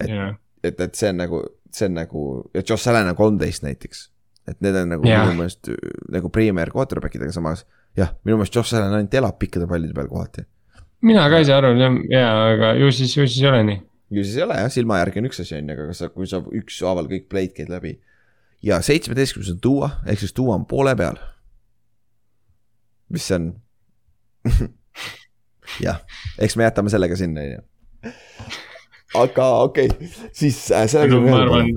Et-
jah,
et, et see on nagu, see on nagu ja Josh Allan on kolmteist näiteks. et need on nagu
Jah.
minu meelest äh, nagu premier quarterback idega samas. jah, minu meelest Josh Allan ainult elab pikkade pallide peal kohati.
mina ka ei saa aru, jaa, aga ju siis, ju siis ei ole nii.
Ju siis ei ole jah, silma järgi on üks asi on ju, aga kas sa, kui sa ükshaaval kõik play'd käid läbi. ja seitsmeteistkümnes on tuua, ehk siis tuua on poole peal. mis on? <laughs> jah, eks me jätame selle ka sinna on ju. aga okei okay., siis äh, sellega
ma arvan,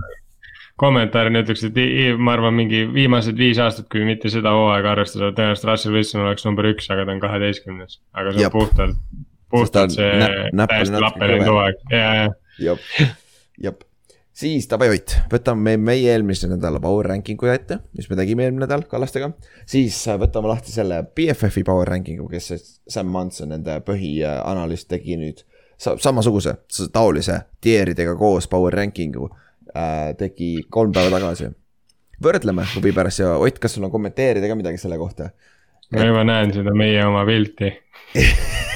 kommentaarina ütleks, et ma arvan, mingi viimased viis aastat, kui mitte seda hooaega arvestada, tõenäoliselt Russell Wilson oleks number üks, aga ta on kaheteistkümnes, aga see on puhtalt,
ta
puhtalt see
näpp-
täiesti
natuke
lappelind
kõver.
hooaeg ja, ja
jep, siis davai Ott, võtame me, meie eelmise nädala power ranking'u ette, mis me tegime eelmine nädal Kallastega. siis äh, võtame lahti selle BFF-i power ranking'u, kes see Sam Manson, nende põhianalüüs tegi nüüd sa, samasuguse, taolise tieridega koos power ranking'u äh, tegi kolm päeva tagasi. võrdleme huvi pärast ja Ott, kas sul on kommenteerida ka midagi selle kohta?
ma juba näen seda meie oma pilti. <laughs>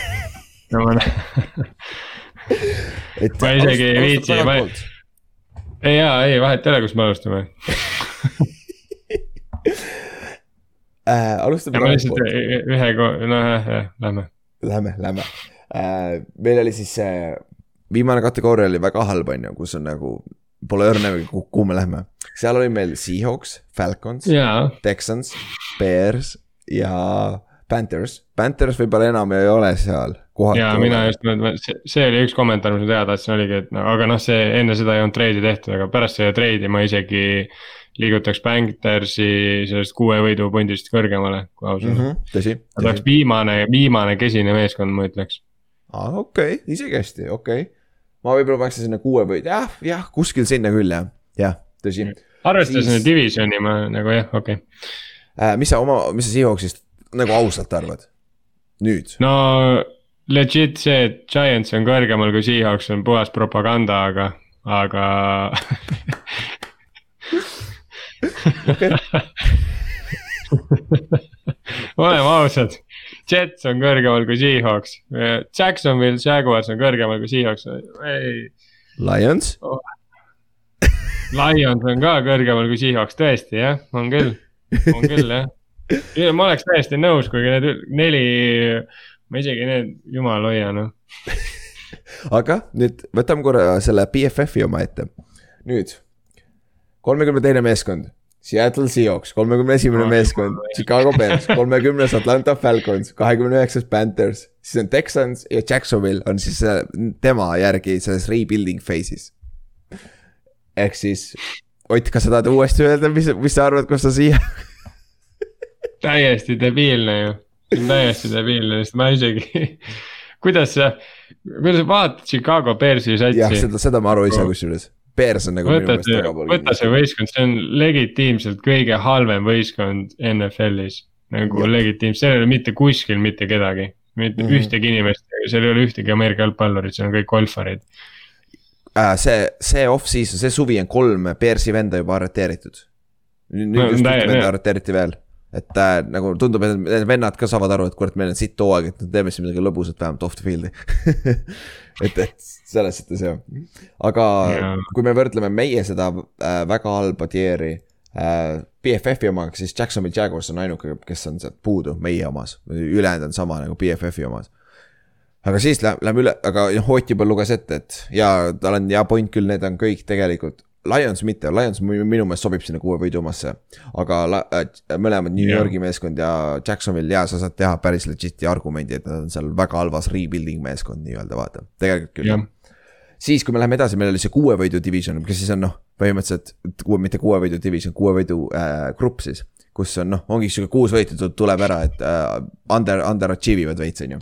no ma <laughs> Ma isegi ei viitsi, ma-
tagantpoolt.
ei jaa, ei vahet ei ole, kust me alustame. <laughs>
äh,. alustame
ma lihtsalt
tagantpoolt,
ühe, noh jah, jah, lähme.
lähme, lähme äh,. meil oli siis see viimane kategooria oli väga halb, on ju, kus on nagu pole õrnagi, kuhu me lähme. seal oli meil Seahawks, Falcons, Texans, Bears ja Panthers. Panthers võib-olla enam ei ole seal.
ja mina just, see, oli üks kommentaar, mis ma teada tahtsin, oligi, et no aga noh, see enne seda ei olnud treidi tehtud, aga pärast seda treidi ma isegi liigutaks Panthersi sellest kuue võidu pundist kõrgemale, kui aus
mm.
olla.
-hmm, tõsi,
ta oleks viimane, viimane kesine meeskond, ma ütleks.
aa, okei okay,, isegi hästi, okei okay.. ma võib-olla paneks sinna kuue või jah, jah, kuskil sinna küll jah, jah, tõsi
arvestades
Siis-
nüüd divisioni, ma nagu jah, okei okay..
äh,. mis sa oma, mis sa Seahawksist nagu ausalt arvad? nüüd?
No legit see, et Giants on kõrgemal kui Seahawks on puhas propaganda, aga, aga <laughs> oleme ausad, Jets on kõrgemal kui Seahawks, Jacksonville Jaguars on kõrgemal kui Seahawks, ei.
Lions,
Lions on ka kõrgemal kui Seahawks, tõesti jah, on küll, on küll jah. Ma oleks täiesti nõus, kuigi need neli, ma isegi need, jumal hoia noh.
aga nüüd võtame korra selle BFF-i oma ette. nüüd kolmekümne teine meeskond, Seattle Seahawks, kolmekümne esimene meeskond Chicago Bears, kolmekümnes Atlanta Falcons, kahekümne üheksas Panthers, siis on Texans ja Jacksonville on siis äh, tema järgi selles rebuilding phase'is. ehk siis Ott, kas sa tahad uuesti öelda, mis, mis sa arvad, kus sa siia, <laughs>
täiesti debiilne ju, täiesti debiilne, sest ma isegi, <laughs> kuidas sa, kuidas sa vaatad Chicago Bearsi
jah,
satsi.
seda, seda ma aru ei saa kusjuures. Bears on nagu minu
võta
meelest
see,
väga
võta see võistkond, see on legitiimselt kõige halvem võistkond NFL-is. nagu legitiimselt, seal ei ole mitte kuskil mitte kedagi, mitte mm. -hmm. ühtegi inimest, seal ei ole ühtegi Ameerika jalgpallurit, seal on kõik golfarid.
äh,. see, see off-season, see suvi on kolm Bearsi venda juba arreteeritud. nüüd,
No,
just venda
jah.
arreteeriti veel. Et äh, nagu tundub, et need vennad ka saavad aru, et kurat, meil on sitt hooaeg, et teeme siis midagi lõbusat vähemalt off the field'i <laughs> et, et selles suhtes jah, aga
Jaa.
kui me võrdleme meie seda äh, väga halba tier'i äh, BFF-i omaga, siis Jacksonville Jaguars on ainuke, kes on sealt puudu meie omas, ülejäänud on sama nagu BFF-i omas aga siis läheb, läheb üle, aga noh, Ott juba luges ette, et ja tal on hea point küll, need on kõik tegelikult. Lions mitte, Lions minu meelest sobib sinna kuue võidu omasse. aga äh, mõlemad New. Yorgi meeskond ja Jacksonville ja sa saad teha päris legit'i argumendi, et nad on seal väga halvas rebuilding meeskond nii-öelda vaata, tegelikult küll
jah,
siis, kui me läheme edasi, meil oli see kuue võidu division, kes siis on noh, põhimõtteliselt kuue, mitte kuue võidu division, kuue võidu äh, grupp siis. kus on noh, ongi sihuke kuus võitu tu- tuleb ära, et äh, under, underachieve ivad veits, on ju.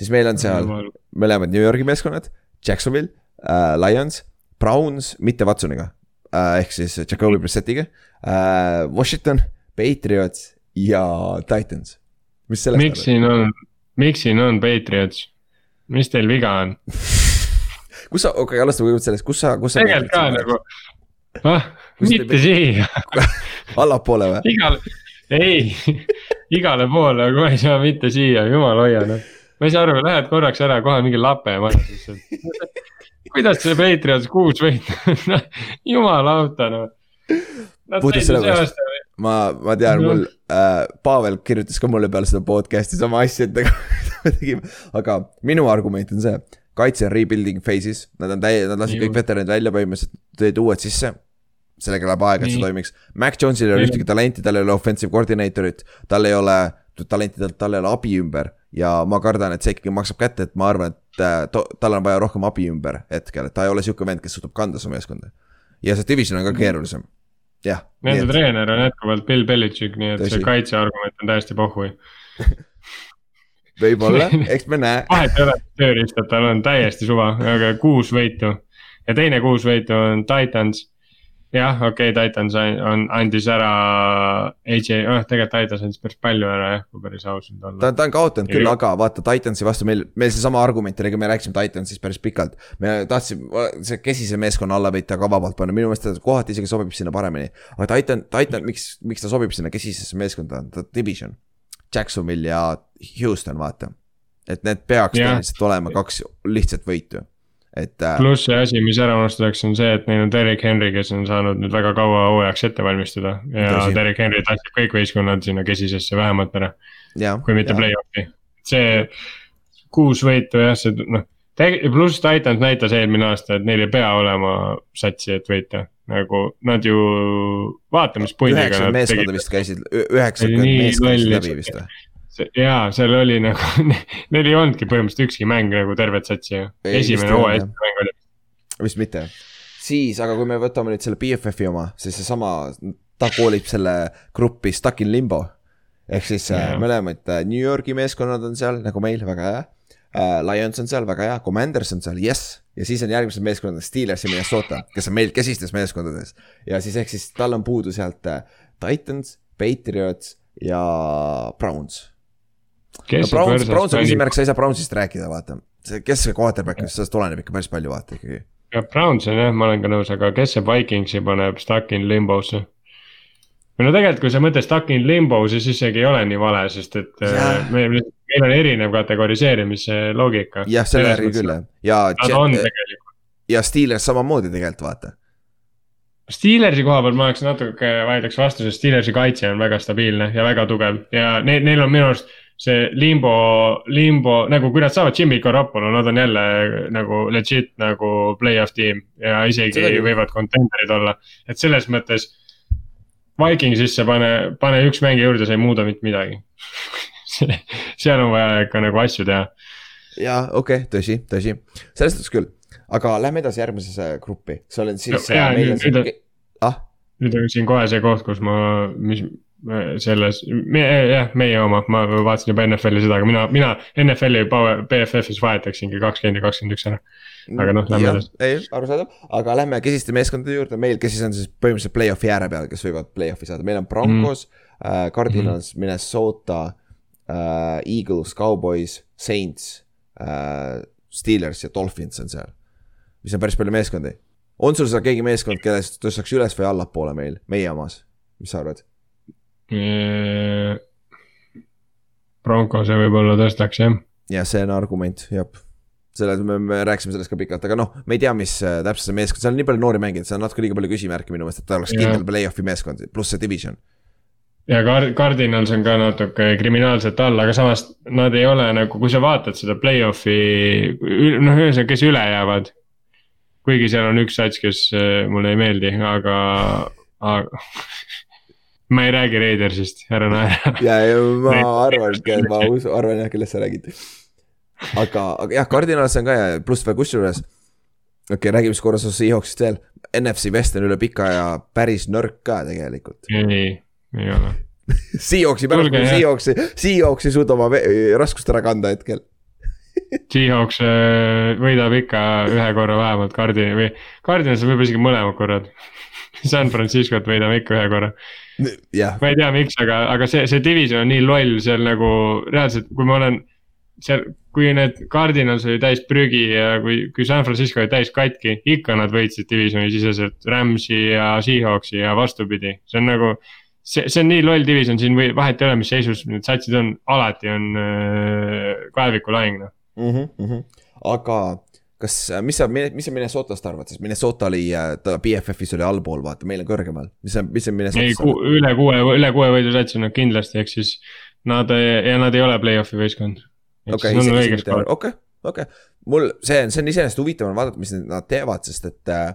siis meil on seal mõlemad New Yorgi meeskonnad, Jacksonville äh,, Lions, Browns, mitte Watsoniga. Ehk siis Jacobi Brissettiga äh,, Washington, Patriots ja Titans. mis sellest
miks siin on, miks siin on Patriots? mis teil viga on? <laughs>
kus sa, okei okay,, alustame kõigepealt sellest, kus sa, kus sa.
tegelikult ka nagu, ah, mitte siia, <laughs>
allapoole või?
igale, ei, <laughs> igale poole, aga ma ei saa mitte siia, jumal hoia noh. ma ei saa aru, lähed korraks ära, kohe mingi lape majas lihtsalt. Kuidas see Patriots kuus võita, <laughs> noh jumal auto noh.
Puhtalt sellepärast. ma, ma tean,
Noh.
mul äh,, Pavel kirjutas ka mulle peale seda podcast'i sama asja, et nagu <laughs> me tegime, aga minu argument on see. kaitse on rebuilding phase'is, nad on täie-, nad lasid kõik veteranid välja põhimõtteliselt, tõid uued sisse. sellega läheb aega, et see toimiks. Mac Jones'il ei ole ühtegi talenti, tal ei ole offensive coordinator'it, tal ei ole talenti, tal ei ole abi ümber. ja ma kardan, et see ikkagi maksab kätte, et ma arvan, et äh, to, tal on vaja rohkem abi ümber hetkel, et ta ei ole sihuke vend, kes suudab kanda su meeskonda. ja see division on ka keerulisem. jah.
Nende treener on jätkuvalt Bill Belichik, nii et
Tõsi.
see kaitseargument on täiesti pohhui. <laughs>
võib-olla, <laughs> eks me näe.
vahet ei ole, tööriistad tal on täiesti suva, aga kuus võitu ja teine kuus võitu on Titans. jah, okei okay,, Titans an- on, andis ära AJ, noh tegelikult Titans andis päris palju ära jah, kui päris aus nüüd
ta
olla.
on, ta on kaotanud küll, aga vaata Titansi vastu meil, meil seesama argument oli, me rääkisime Titansist päris pikalt. me tahtsime see kesise meeskonna alla võita ka vabalt panna, minu meelest ta kohati isegi sobib sinna paremini. aga Titan, Titan, miks, miks ta sobib sinna kesisesse meeskonda, ta on division. Jacksonville ja Houston, vaata. et need peaks tõenäoliselt olema kaks lihtsat võitu. Et äh,
pluss see asi, mis ära unustatakse, on see, et neil on Derek Henry, kes on saanud nüüd väga kaua hooajaks ette valmistada ja
Tõsi.
Derek Henry tassib kõik võistkonnad sinna kesisesse vähemalt ära. kui mitte play-off'i, see kuus võitu jah, see noh. pluss Titans näitas eelmine aasta, et neil ei pea olema satsi, et võita, nagu nad ju, vaata, mis
üheksakümmend
nad
meeskonda
tegid.
vist käisid, üheksakümmend meeskonda läbi vist või?
jaa, seal oli nagu, <laughs> neil ei olnudki põhimõtteliselt ükski mäng nagu tervet satsi ju, esimene hooaja esimene mäng oli.
vist mitte. siis, aga kui me võtame nüüd selle BFF-i oma, siis seesama, ta koolib selle gruppi Stuck in Limbo. ehk siis yeah.
Jah.
mõlemad äh, New Yorgi meeskonnad on seal nagu meil, väga hea uh,. Lions on seal, väga hea, Commanders on seal, jess. ja siis on järgmised meeskonnad Steelers ja Minnesota, kes on meil kesistes meeskondades. ja siis ehk siis tal on puudu sealt äh, Titans, Patriots ja Browns. Browns, Browns on küsimärk, sa ei saa Brownsist rääkida, vaata. kes see quarterback, sellest oleneb ikka päris palju vaata ikkagi
ja Browns on jah, ma olen ka nõus, aga kes see Vikingsi paneb stuck in limbo'sse? või no tegelikult, kui sa mõtled stuck in limbo, siis isegi ei ole nii vale, sest et yeah. meil, meil on erinev kategoriseerimise loogika.
jah, selle järgi küll jah, ja
Nad on tegelikult,
ja Steelers samamoodi tegelikult vaata.
Steelersi koha peal ma oleks natuke vaidleks vastu, sest Steelersi kaitse on väga stabiilne ja väga tugev ja neil, neil on minu arust see limbo, limbo nagu kui nad saavad Jimmy Garoppolo, nad on jälle nagu legit nagu play-off tiim ja isegi
küll.
võivad contender'id olla, et selles mõttes. Vikingsisse pane, pane üks mängija juurde, sa ei muuda mitte midagi <laughs> seal on vaja ikka nagu asju teha.
jaa, okei okay,, tõsi, tõsi, selles suhtes küll, aga lähme edasi järgmisesse gruppi, see on siis
No,
on
nüüd- nüüd on-,
ah,
nüüd on siin kohe see koht, kus ma, mis selles, jah, meie oma, ma vaatasin juba NFL-i seda, aga mina, mina NFL-i Power- BFF-is vahetaksingi kakskümmend ja kakskümmend üks ära. Aga noh, lähme edasi.
ei, arusaadav, aga lähme kesiste meeskondade juurde, meil, kes siis on siis põhimõtteliselt play-off'i ääre peal, kes võivad play-off'i saada, meil on Broncos mm., äh, Cardinals mm, -hmm. Minnesota äh,, Eagles, Cowboys, Saints äh,, Steelers ja Dolphins on seal. mis on päris palju meeskondi. on sul seal keegi meeskond, kellest tõstaks üles või allapoole meil, meie omas, mis sa arvad?
Broncose võib-olla tõstaks jah.
ja see on argument, jah. selle, me, me rääkisime sellest ka pikalt, aga noh, me ei tea, mis äh, täpselt see meeskond, seal on nii palju noori mängijaid, seal on natuke liiga palju küsimärke minu meelest, et ta oleks
Jah.
kindel play-off'i meeskond, pluss see division.
ja Card-, Cardinals on ka natuke kriminaalselt all, aga samas nad ei ole nagu, kui sa vaatad seda play-off'i, noh, ühesõnaga, kes üle jäävad. kuigi seal on üks sats, kes äh, mulle ei meeldi, aga, aga <laughs> ma ei räägi Raidersist, ära naera.
ja, ja ma
Neid-
arvangi, ma usu, arvan jah, kellest sa räägid. aga, aga jah, Cardinals on ka ja pluss veel kusjuures. okei okay,, räägime siis korra sellest Seahawksist veel. NFC West on üle pika aja päris nõrk ka tegelikult.
ei, ei ole.
Seahawksi pärast
Kuulge,, jah.
Seahawksi, Seahawks ei suuda oma raskust ära kanda hetkel. <laughs>
Seahawks äh, võidab ikka ühe korra vähemalt Cardini või Cardinals võib-olla isegi mõlemad korrad. <laughs> San Franciscot võidame ikka ühe korra,
jah,
ma ei tea, miks, aga, aga see, see division on nii loll seal nagu reaalselt, kui ma olen. seal, kui need Cardinals oli täis prügi ja kui, kui San Francisco oli täis katki, ikka nad võitsid divisioni siseselt Rams'i ja Seahawksi ja vastupidi, see on nagu. see, see on nii loll division, siin või vahet ei ole, mis seisus need satsid on, alati on äh, kaevikulahing noh.
mm. -hmm. aga kas, mis sa, mis sa Minnesotast arvad, sest Minnesota oli, ta BFF-is oli allpool, vaata, meil on kõrgemal, mis sa, mis sa
ei,
Minnesotast
ku, üle kuue, üle kuue võidu sats on nad kindlasti, ehk siis nad ja nad ei ole play-off'i võistkond.
okei, okei, okei, mul see on, see on iseenesest huvitav on vaadata, mis nad teevad, sest et äh,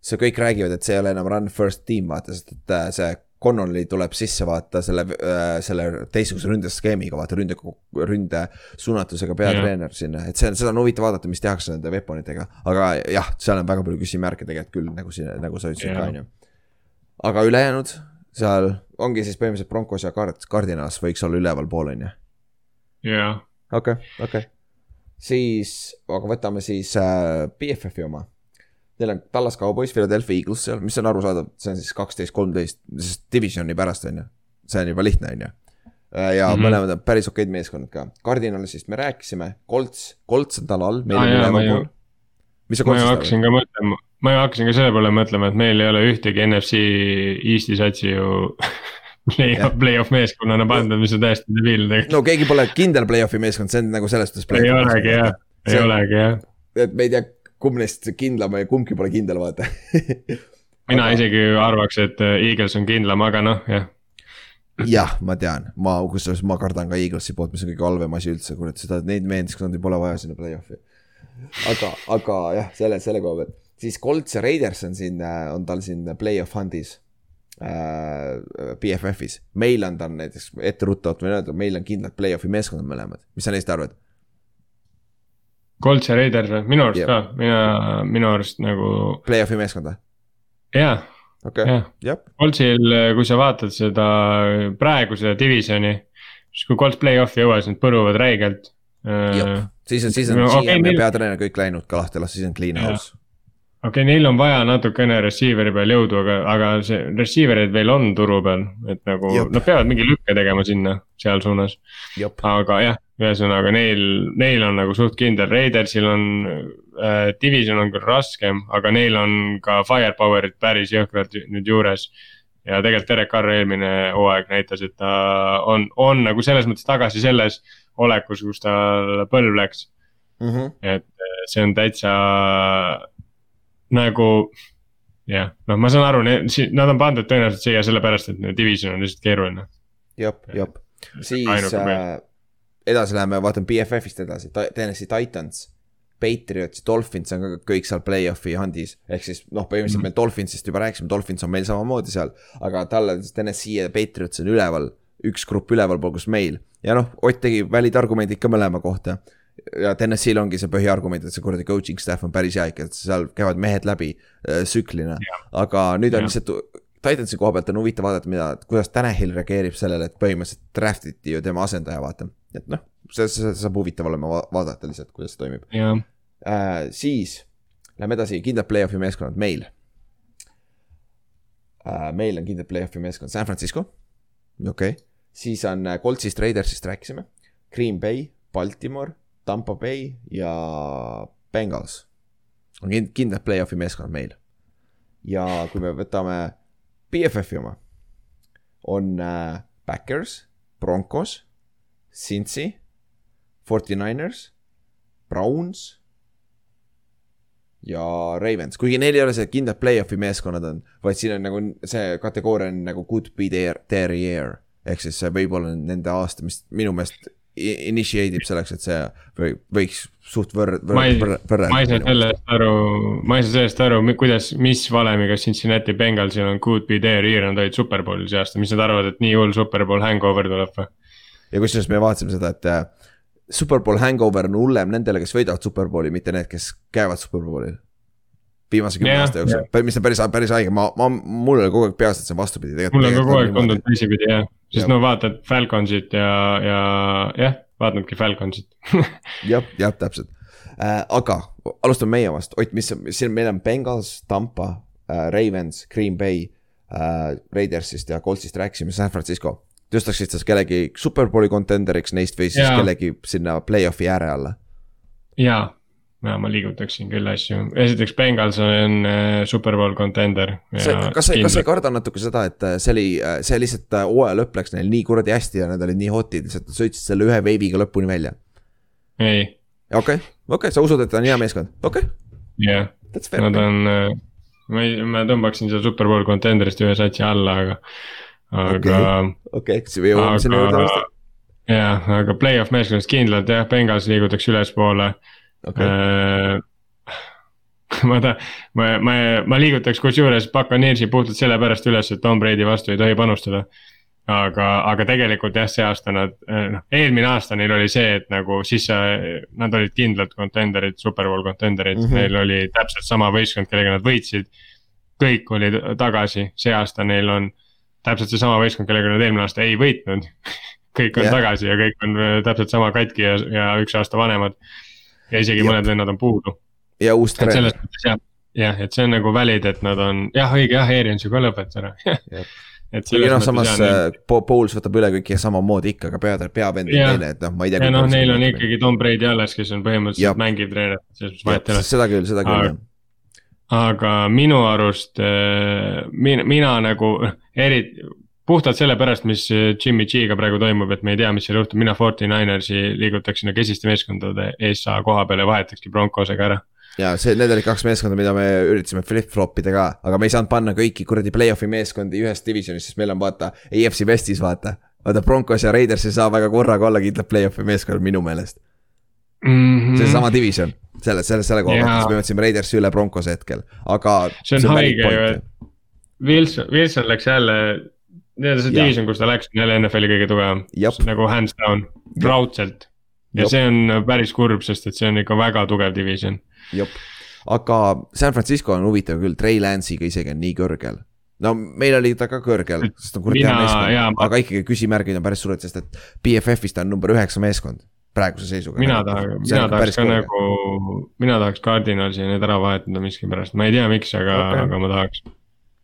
see kõik räägivad, et see ei ole enam run first team, vaata, sest et äh, see Connolly tuleb sisse vaata selle äh,, selle teistsuguse ründeskeemiga, vaata ründe, ründe suunatusega peatreener sinna, et see on, seda on huvitav vaadata, mis tehakse nende weaponitega. aga jah, seal on väga palju küsimärke tegelikult küll, nagu siin, nagu sa ütlesid
Jaa.
ka, on ju. aga ülejäänud seal ongi siis põhimõtteliselt Broncos ja Card-, Cardinals võiks olla ülevalpool, on ju.
jah,
okei okay,, okei okay.. siis, aga võtame siis äh, BFF-i oma. Neil on Tallas Cowboys, Philadelphia Eagles seal, mis on arusaadav, see on siis kaksteist, kolmteist, sest divisioni pärast on ju. see on juba lihtne, on ju. ja mm. -hmm. mõlemad on päris okeid meeskonnad ka, Cardinalisist me rääkisime, Colts, Colts on tal all, meil
Aa,
on
jaa, ma
ülevalpool
ju-.
mis sa
ma ju
Coltsist
hakkasin ka mõtlema, ma hakkasin ka selle peale mõtlema, et meil ei ole ühtegi NFC Eesti satsi ju <laughs> play-off, play-off meeskonnana pandud, mis on täiesti debiilne tegelikult.
no keegi pole kindel play-off'i meeskond, see on nagu selles suhtes.
ei olegi jah, ei olegi jah.
et me ei tea, kumb neist kindlam kumbki pole kindel, vaata.
mina
Aga-
isegi arvaks, et äh, Eagles on kindlam, aga noh, jah.
jah, ma tean, ma kusjuures ma kardan ka Eaglesi poolt, mis on kõige halvem asi üldse, kurat, seda, neid meeskondi pole vaja sinna play-off'i. aga, aga jah, selle, selle koha pealt, siis Colts ja Raiders on siin, on tal siin play-off hand'is äh,. BFF-is, meil on ta näiteks etteruttavalt võin öelda, meil on kindlad play-off'i meeskonnad mõlemad, mis sa neist arvad?
Colts ja Raiders või, minu arust ka, mina, minu arust nagu
Play-off'i meeskond või?
jah,
okei okay.,
jah. Coltsil, kui sa vaatad seda praegu seda divisioni, siis kui Colts play-off'i ei jõua, siis nad põruvad räigelt.
siis on, siis on
No
GM
okei,
ja peatreener kõik läinud ka lahti lasta, siis on clean house.
okei okay,, neil on vaja natukene receiver'i peal jõudu, aga, aga see receiver eid veel on turu peal, et nagu
Jep.
nad peavad mingi lükke tegema sinna, seal suunas. aga jah, ühesõnaga neil, neil on nagu suht kindel, Raidersil on äh,, division on küll raskem, aga neil on ka firepower'it päris jõhkralt nüüd juures. ja tegelikult Derek Carr eelmine hooaeg näitas, et ta on, on nagu selles mõttes tagasi selles olekus, kus tal põlv läks.
Mhm.
et äh, see on täitsa nagu jah, noh, ma saan aru, nad on pandud tõenäoliselt siia sellepärast, et division on lihtsalt keeruline.
jep, jep, siis äh, edasi läheme, vaatame BFF-ist edasi, Tennessee Titans. Patriots, Dolphins on ka kõik seal play-off'i handis, ehk siis noh, põhimõtteliselt
Mhm.
meil Dolphinsist juba rääkisime, Dolphins on meil samamoodi seal. aga tal on Tennessee ja Patriots on üleval, üks grupp ülevalpool, kus meil. ja noh, Ott tegi valid argumendid ka mõlema kohta. ja Tennessee'l ongi see põhiargument, et see kuradi coaching staff on päris hea ikka, et seal käivad mehed läbi äh, tsüklina. aga nüüd on lihtsalt Titansi koha pealt on huvitav vaadata, mida, kuidas Tanahil reageerib sellele, et põhimõtteliselt draft iti ju tema asendaja, vaata. et noh, see, see saab huvitav olema va- vaadata lihtsalt, kuidas see toimib
jah,
äh,. siis lähme edasi, kindlad play-off'i meeskonnad meil äh,. meil on kindlad play-off'i meeskond San Francisco, okei okay., siis on äh, Coltsist, Raidersist rääkisime, Green Bay, Baltimore, Tampa Bay ja Bengals on kind- kindlad play-off'i meeskonnad meil. ja kui me võtame BFF-i oma, on äh, Backers, Broncos, Cincy, Forty Niners, Browns ja Ravens, kuigi neil ei ole see kindlad play-off'i meeskonnad on, vaid siin on nagu see kategooria on nagu could be their, their year. ehk siis see võib olla nende aasta, mis minu meelest initiate ib selleks, et see või võiks suht võrd-,
ma ei, ma ei saa sellest aru, ma ei saa sellest aru, kuidas, mis valemiga Cincinnati Bengalsil on good be there year, nad olid superbowlis see aasta, mis nad arvavad, et nii hull superbowl hangover tuleb või?
ja kusjuures me vaatasime seda, et äh, Superbowl hangover on hullem nendele, kes võidavad Superbowli, mitte need, kes käivad Superbowlil. viimase kümne
Jah,
aasta jooksul, mis on päris, päris haige, ma, ma, mul oli kogu aeg peas, et see on vastupidi.
mul on ka kogu aeg tundunud teisipidi jah, Sest no vaatad Falconsit ja, ja jah, vaatadki Falconsit <laughs>
jah, jah, täpselt äh,. aga alustame meie omast, Ott, mis, siin meil on Bengals, Tampa äh,, Ravens, Green Bay äh,, Raidersist ja Coltsist rääkisime, San Francisco. tõstaksid sa kellegi superbowli contenderiks neist või siis
Jaa.
kellegi sinna play-off'i ääre alla?
ja, ja ma liigutaksin küll asju, esiteks Bengals on äh, superbowl contender.
kas sa, kas sa ei karda natuke seda, et äh, see oli, see lihtsalt äh, hooaja lõpp läks neil nii kuradi hästi ja nad olid nii hot'id, lihtsalt sõitsid selle ühe veiviga lõpuni välja.
ei,
okei okei sa usud, et ta on hea meeskond, okei okay.,
jah,
fair
nad. on, ma ei, ma tõmbaksin selle superbowl contender'ist ühe satsi alla, aga, aga
okei, siis me jõuame sinna juurde
aga
varsti.
jah, aga play-off meeskonnast kindlalt jah, Bengals liigutaks ülespoole.
okei,
Äh, <laughs> ma ta-, ma, ma, ma liigutaks kusjuures Buccaneersi puhtalt sellepärast üles, et Tom Brady vastu ei tohi panustada. aga, aga tegelikult jah, see aasta nad, noh eelmine aasta neil oli see, et nagu siis sa- nad olid kindlad contender'id, superbowl contender'id mm. -hmm. neil oli täpselt sama võistkond, kellega nad võitsid. kõik olid tagasi, see aasta neil on täpselt seesama võistkond, kellega nad eelmine aasta ei võitnud <laughs> kõik on yeah. tagasi ja kõik on äh, täpselt sama katki ja, ja üks aasta vanemad. Ja isegi
Jep.
mõned vennad on puudu
ja uus trend
selles, mõttes jah, jah, et see on nagu valid, et nad on jah, õige jah, Arians ju ka lõpetas ära <laughs> et
kuigi noh, samas
jah, neil-
äh, Po- Pouls võtab üle kõik ja samamoodi ikka, aga peab, peab enda teine, et noh, ma ei tea.
ja noh, neil on ikkagi Tom Brady alles, kes on põhimõtteliselt mängiv treener, selles mõttes vahet ei ole.
seda küll, seda küll
Aga-
jah.
aga minu arust äh, mina, mina nagu <laughs> eriti, puhtalt sellepärast, mis äh, Jimmy G-ga praegu toimub, et me ei tea, mis seal juhtub, mina Forty Ninersi liigutaks sinna kesiste meeskondade eessa koha peale ja vahetakski Broncosega ära.
ja see, need olid kaks meeskonda, mida me üritasime flip-flop ida ka, aga me ei saanud panna kõiki kuradi play-off'i meeskondi ühest divisionist, sest meil on vaata EFC Westis vaata. vaata Broncos ja Raiders ei saa väga korraga olla kindlad play-off'i meeskonnad minu meelest. see on sama division, selle, selle, selle koha pealt, siis me võtsime Raidersi üle Broncose hetkel, aga.
See on haige ju, et- Wilson, Wilson läks jälle, nii-öelda see division, kus ta läks, on jälle NFL-i kõige tugevam, nagu hands down, raudselt. ja
Jep.
see on päris kurb, sest et see on ikka väga tugev division.
aga San Francisco on huvitav küll, Trey Lance'iga isegi on nii kõrgel. no meil oli ta ka kõrgel, sest ta on kuradi hea meeskond aga ikkagi küsimärgid on päris suured, sest et BFF-is ta on number üheksa meeskond praeguse seisuga.
mina tahan, mina tahaks ka nagu, mina tahaks Cardinalsi need ära vahetada miskipärast, ma ei tea, miks, aga okay., aga ma tahaks.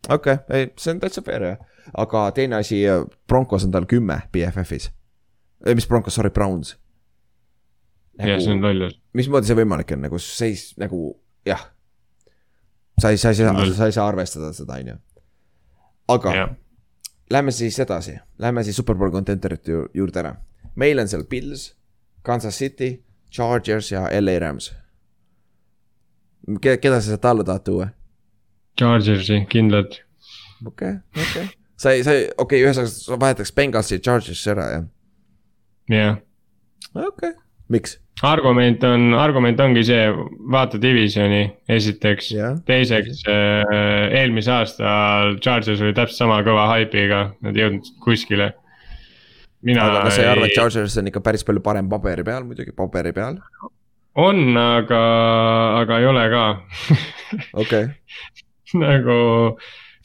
Okei okay,, ei, see on täitsa fair jah, aga teine asi, Broncos on tal kümme BFF-is. mis Broncos, sorry, Browns.
ja see on lollus.
mismoodi see võimalik on, nagu seis nagu jah. sa ei, sa ei saa,
Loll.
sa ei saa arvestada seda, on ju. aga
jah,
lähme siis edasi, lähme siis superbowl contenderite ju- juurde ära. meil on seal Pils, Kansas City, Chargers ja LA Rams. keda, keda sa sealt alla tahad tuua?
Chargersi kindlalt.
okei okay,, okei okay.. sa ei, sa ei, okei okay,, ühesõnaga sa vahetaks Bengalsi Chargersi ära, jah?
jah,
okei okay., miks?
argument on, argument ongi see, vaata divisioni esiteks
Jah.
teiseks äh, eelmise aasta Chargers oli täpselt sama kõva haipiga, nad ei jõudnud kuskile. mina
aga kas sa ei arva, et Chargers on ikka päris palju parem paberi peal, muidugi paberi peal?
on, aga, aga ei ole ka
okei <laughs> <laughs>
nagu,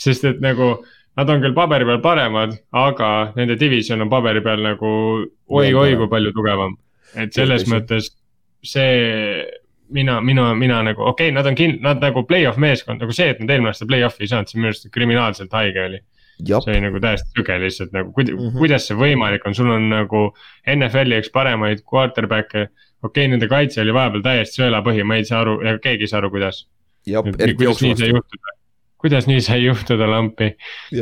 sest et nagu nad on küll paberi peal paremad, aga nende division on paberi peal nagu oi-oi kui palju tugevam. et selles
Tõsi.
mõttes see, mina, mina, mina nagu okei okay,, nad on kind-, nad nagu play-off meeskond, nagu see, et nad eelmine aasta play-off'i ei saanud, see minu arust kriminaalselt haige oli. see, oli nagu täiesti süge lihtsalt nagu, kuida- mm. -hmm. kuidas see võimalik on, sul on nagu NFL-i üks paremaid quarterback'e. okei okay,, nende kaitse oli vahepeal täiesti sõelapõhi, ma ei saa aru, keegi ei saa aru, kuidas. kuidas
eriti
nii kuidas nii sai juhtuda lampi,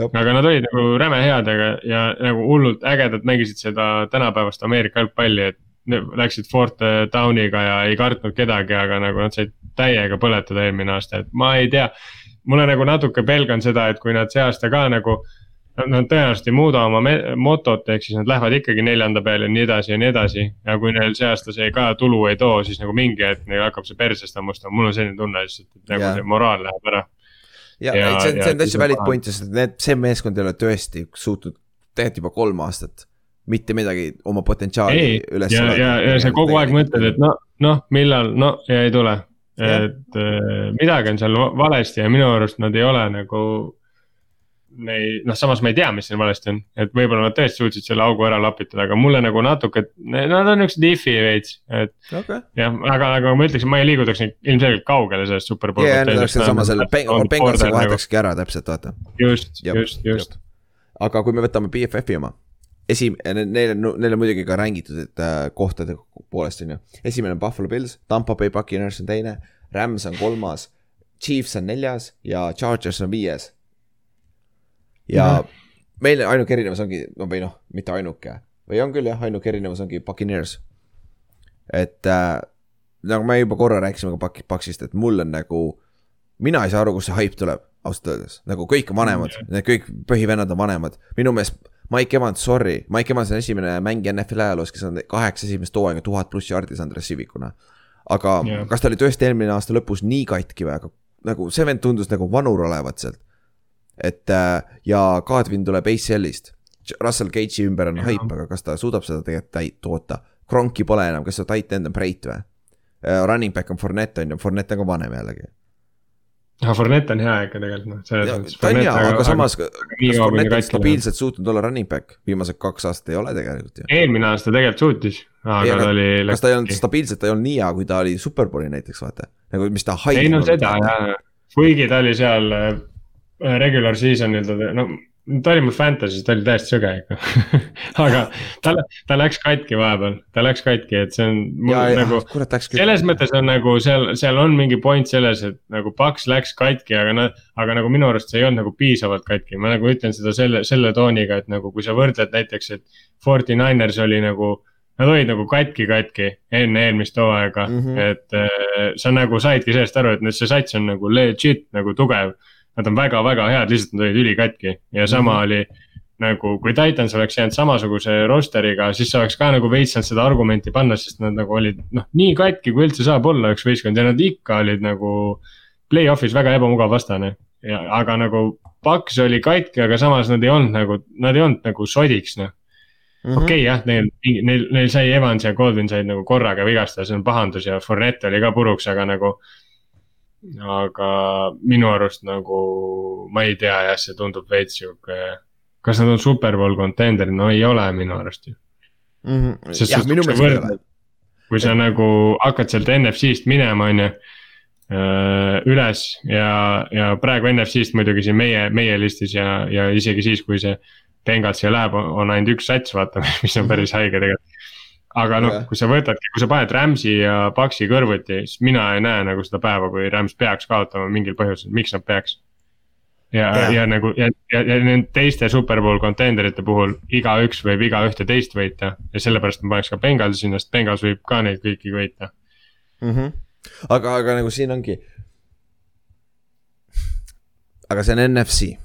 aga nad olid nagu räme head, aga ja nagu hullult ägedalt mängisid seda tänapäevast Ameerika jalgpalli, et. Läksid Fort Downiga ja ei kartnud kedagi, aga nagu nad said täiega põletada eelmine aasta, et ma ei tea. mulle nagu natuke pelgan seda, et kui nad see aasta ka nagu. Nad tõenäoliselt ei muuda oma motot, ehk siis nad lähevad ikkagi neljanda peale ja nii edasi ja nii edasi. ja kui neil see aasta see ka tulu ei too, siis nagu mingi hetk neil hakkab see persest hammustama, mul on selline tunne lihtsalt, et nagu
Jah.
see moraal läheb ära.
Ja,
Ja-
see on, see on täitsa valid point, sest need, see meeskond ei ole tõesti suutnud tegelikult juba kolm aastat mitte midagi oma potentsiaali
ei,
üles
ja, ja, ja sa kogu aeg mõtled, et noh, noh, millal, no ja ei tule. Et äh, midagi on seal va- valesti ja minu arust nad ei ole nagu. Nei-, noh, samas ma ei tea, mis siin valesti on, et võib-olla nad tõesti suutsid selle augu ära lapitada, aga mulle nagu natuke, nad on niuksed if'i veits, et
okei,
jah, aga nagu ma ütleksin, ma ei liigutaks neid ilmselgelt kaugele sellest superbowli.
ja, ja seesama selle Bengalsi
nagu.
vahetakski ära täpselt, vaata.
just, just, just.
aga kui me võtame BFF-i oma, esi-, neil on, neil on muidugi ka rängitud, et äh, kohtade poolest on ju. esimene on Buffalo Bills, Tampa Bay Buccaneers on teine, Rams on kolmas, Chiefs on neljas ja Chargers on viies. Ja
Mhm.
meil ainuke erinevus ongi, no või noh, mitte ainuke või on küll jah, ainuke erinevus ongi Buccaneers. et äh, nagu me juba korra rääkisime ka Buc- Bucsist, et mul on nagu, mina ei saa aru, kust see haip tuleb, ausalt öeldes, nagu kõik on vanemad, need kõik põhivennad on vanemad, minu meelest Mike Evans, sorry, Mike Evans on esimene mängija NFL ajaloos, kes on kaheksa esimest hooaega tuhat pluss jardi saanud receive ikuna. aga
Jah.
kas ta oli tõesti eelmine aasta lõpus nii katki või, aga nagu see vend tundus nagu vanur olevat sealt. Et äh, ja Kadrin tuleb ACL-ist. Russell Cage'i ümber on haip, aga kas ta suudab seda tegelikult toota? Kronki pole enam, kas see tight end on Breit või? Running back on Fournette on ju, Fournette on ka vanem jällegi.
aga Fournette on hea ikka tegelikult noh, selles mõttes.
ta on hea, aga samas, kas Fournette on stabiilselt suutnud olla running back, viimased kaks aastat ei ole tegelikult ju.
eelmine aasta tegelikult suutis, aga ta oli.
kas ta ei olnud stabiilselt, ta ei olnud nii hea, kui ta oli Superbowli näiteks vaata, nagu mis ta
ei no seda jah, kuigi ta oli seal äh, regular season'il ta, no ta oli mul Fantasy's, ta oli täiesti sõge ikka. <laughs> aga ta, ta läks katki vahepeal, ta läks katki, et see on
ja,
nagu
küll.
selles mõttes on nagu seal, seal on mingi point selles, et nagu Paks läks katki, aga nad, aga nagu minu arust see ei olnud nagu piisavalt katki, ma nagu ütlen seda selle, selle tooniga, et nagu kui sa võrdled näiteks, et Forty Niners oli nagu. Nad olid nagu katki-katki enne eelmist hooaega mm. -hmm. et äh, sa nagu saidki sellest aru, et nüüd see sats on nagu legit nagu tugev. Nad on väga-väga head, lihtsalt nad olid ülikatki ja sama mm. -hmm. oli nagu, kui Titans oleks jäänud samasuguse roster'iga, siis oleks ka nagu veits saanud seda argumenti panna, sest nad nagu olid noh, nii katki, kui üldse saab olla üks võistkond ja nad ikka olid nagu. Play-off'is väga ebamugav vastane ja, aga nagu Paks oli katki, aga samas nad ei olnud nagu, nad ei olnud nagu sodiks noh.
Mhm.
okei okay, jah, neil, neil, neil sai Evans ja Goldwyn said nagu korraga vigastada, see on pahandus ja Fournette oli ka puruks, aga nagu. Aga minu arust nagu ma ei tea jah, see tundub veits sihuke. kas nad on superbowl contender, no ei ole minu arust ju. sest
jah, minu meelest ei ole.
kui sa nagu hakkad sealt NFC-st minema, on ju. üles ja, ja praegu NFC-st muidugi siin meie, meie listis ja, ja isegi siis, kui see. Bengalsi läheb, on ainult üks sats, vaata, <laughs> mis on päris haige tegelikult. Aga noh kui sa võtadki, kui sa paned Rams'i ja Paxi kõrvuti, siis mina ei näe nagu seda päeva, kui Rams peaks kaotama mingil põhjusel, miks nad peaks. ja
Jah.,
ja nagu ja, ja, ja nende teiste superbowl contender'ite puhul igaüks võib igaühte teist võita ja sellepärast ma paneks ka Bengalsi sinna, sest Bengals võib ka neid kõiki võita.
Mhm. aga, aga nagu siin ongi. aga see on NFC,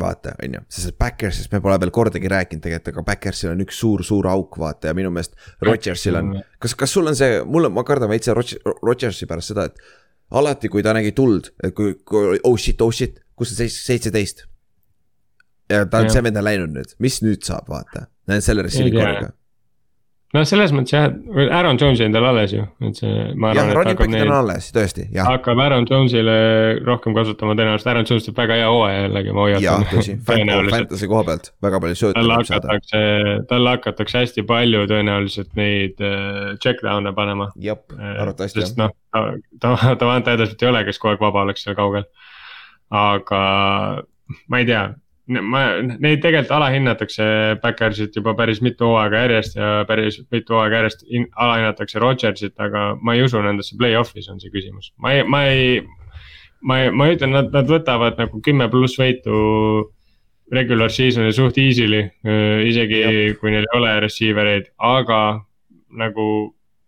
vaata, on ju, sest Backersist me pole veel kordagi rääkinud tegelikult, aga Backersil on üks suur-suur auk, vaata ja minu meelest Rodgersil on, kas, kas sul on see, mul on, ma kardan veits Rodger- Rodgersi pärast seda, et alati, kui ta nägi tuld, et kui, kui oh shit, oh shit, kus on seis- seitseteist. ja ta on see vend on läinud nüüd, mis nüüd saab, vaata, selle korraga.
No selles mõttes jah, Aaron Jones jäi endale alles ju, et see,
jah,
et
running back'id on alles, tõesti, jah,
hakkab Aaron Jones'ile rohkem kasutama tõenäoliselt, Aaron Jones teeb väga hea hooaja jällegi, ma
jah,
hoiatan
tõsi, <laughs> Fantasy koha pealt väga palju sööte
talle hakatakse, talle hakatakse hästi palju tõenäoliselt neid äh, check down'e panema.
jah, arvatavasti jah
sest. noh, ta, ta, Davante Adamsit ei ole, kes kogu aeg vaba oleks seal kaugel. aga ma ei tea, ma, neid tegelikult alahinnatakse Backersit juba päris mitu hooaega järjest ja päris mitu hooaega järjest in- alahinnatakse Rodgersit, aga ma ei usu nendesse play-off'is on see küsimus, ma ei, ma ei. ma ei, ma ütlen, nad, nad võtavad nagu kümme pluss võitu regular season'i suht easy'li, isegi
Jah.
kui neil ei ole receiver eid, aga nagu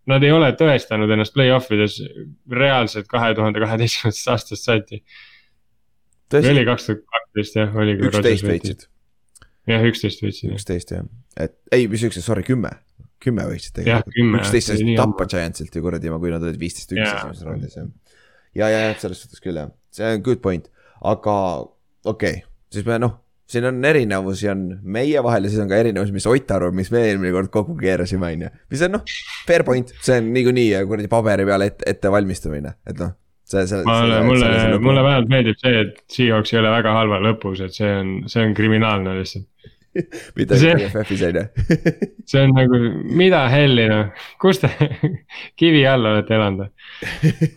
nad ei ole tõestanud ennast play-off ides reaalselt kahe tuhande kaheteistkümnendast aastast saati.
Tõsi
oli, kaks tuhat kaksteist jah, oli.
üksteist võitsid,
jah, üksteist võitsid
üksteist jah, et ei, mis üksteist, sorry, kümme, kümme võitsid tegelikult. üksteist
see
said tappa. Giantsilt ju kuradi, kui nad olid viisteist, üksteist esimeses raundis jah. ja, ja, ja selles suhtes küll jah, see on good point, aga okei okay., siis me noh, siin on erinevusi on meie vahel ja siis on ka erinevusi, mis Ott arvab, mis me eelmine kord kokku keerasime, on ju. mis on noh, fair point, see on niikuinii kuradi paberi peal ette, ettevalmistamine, et noh. see, see.
mulle, mulle, mulle vähemalt meeldib see, et Seahawks ei ole väga halva lõpus, et see on, see on kriminaalne lihtsalt. <laughs>
mitte
see-
BFF-is on ju.
see on nagu, mida helli noh, kus te <laughs> kivi all olete elanud?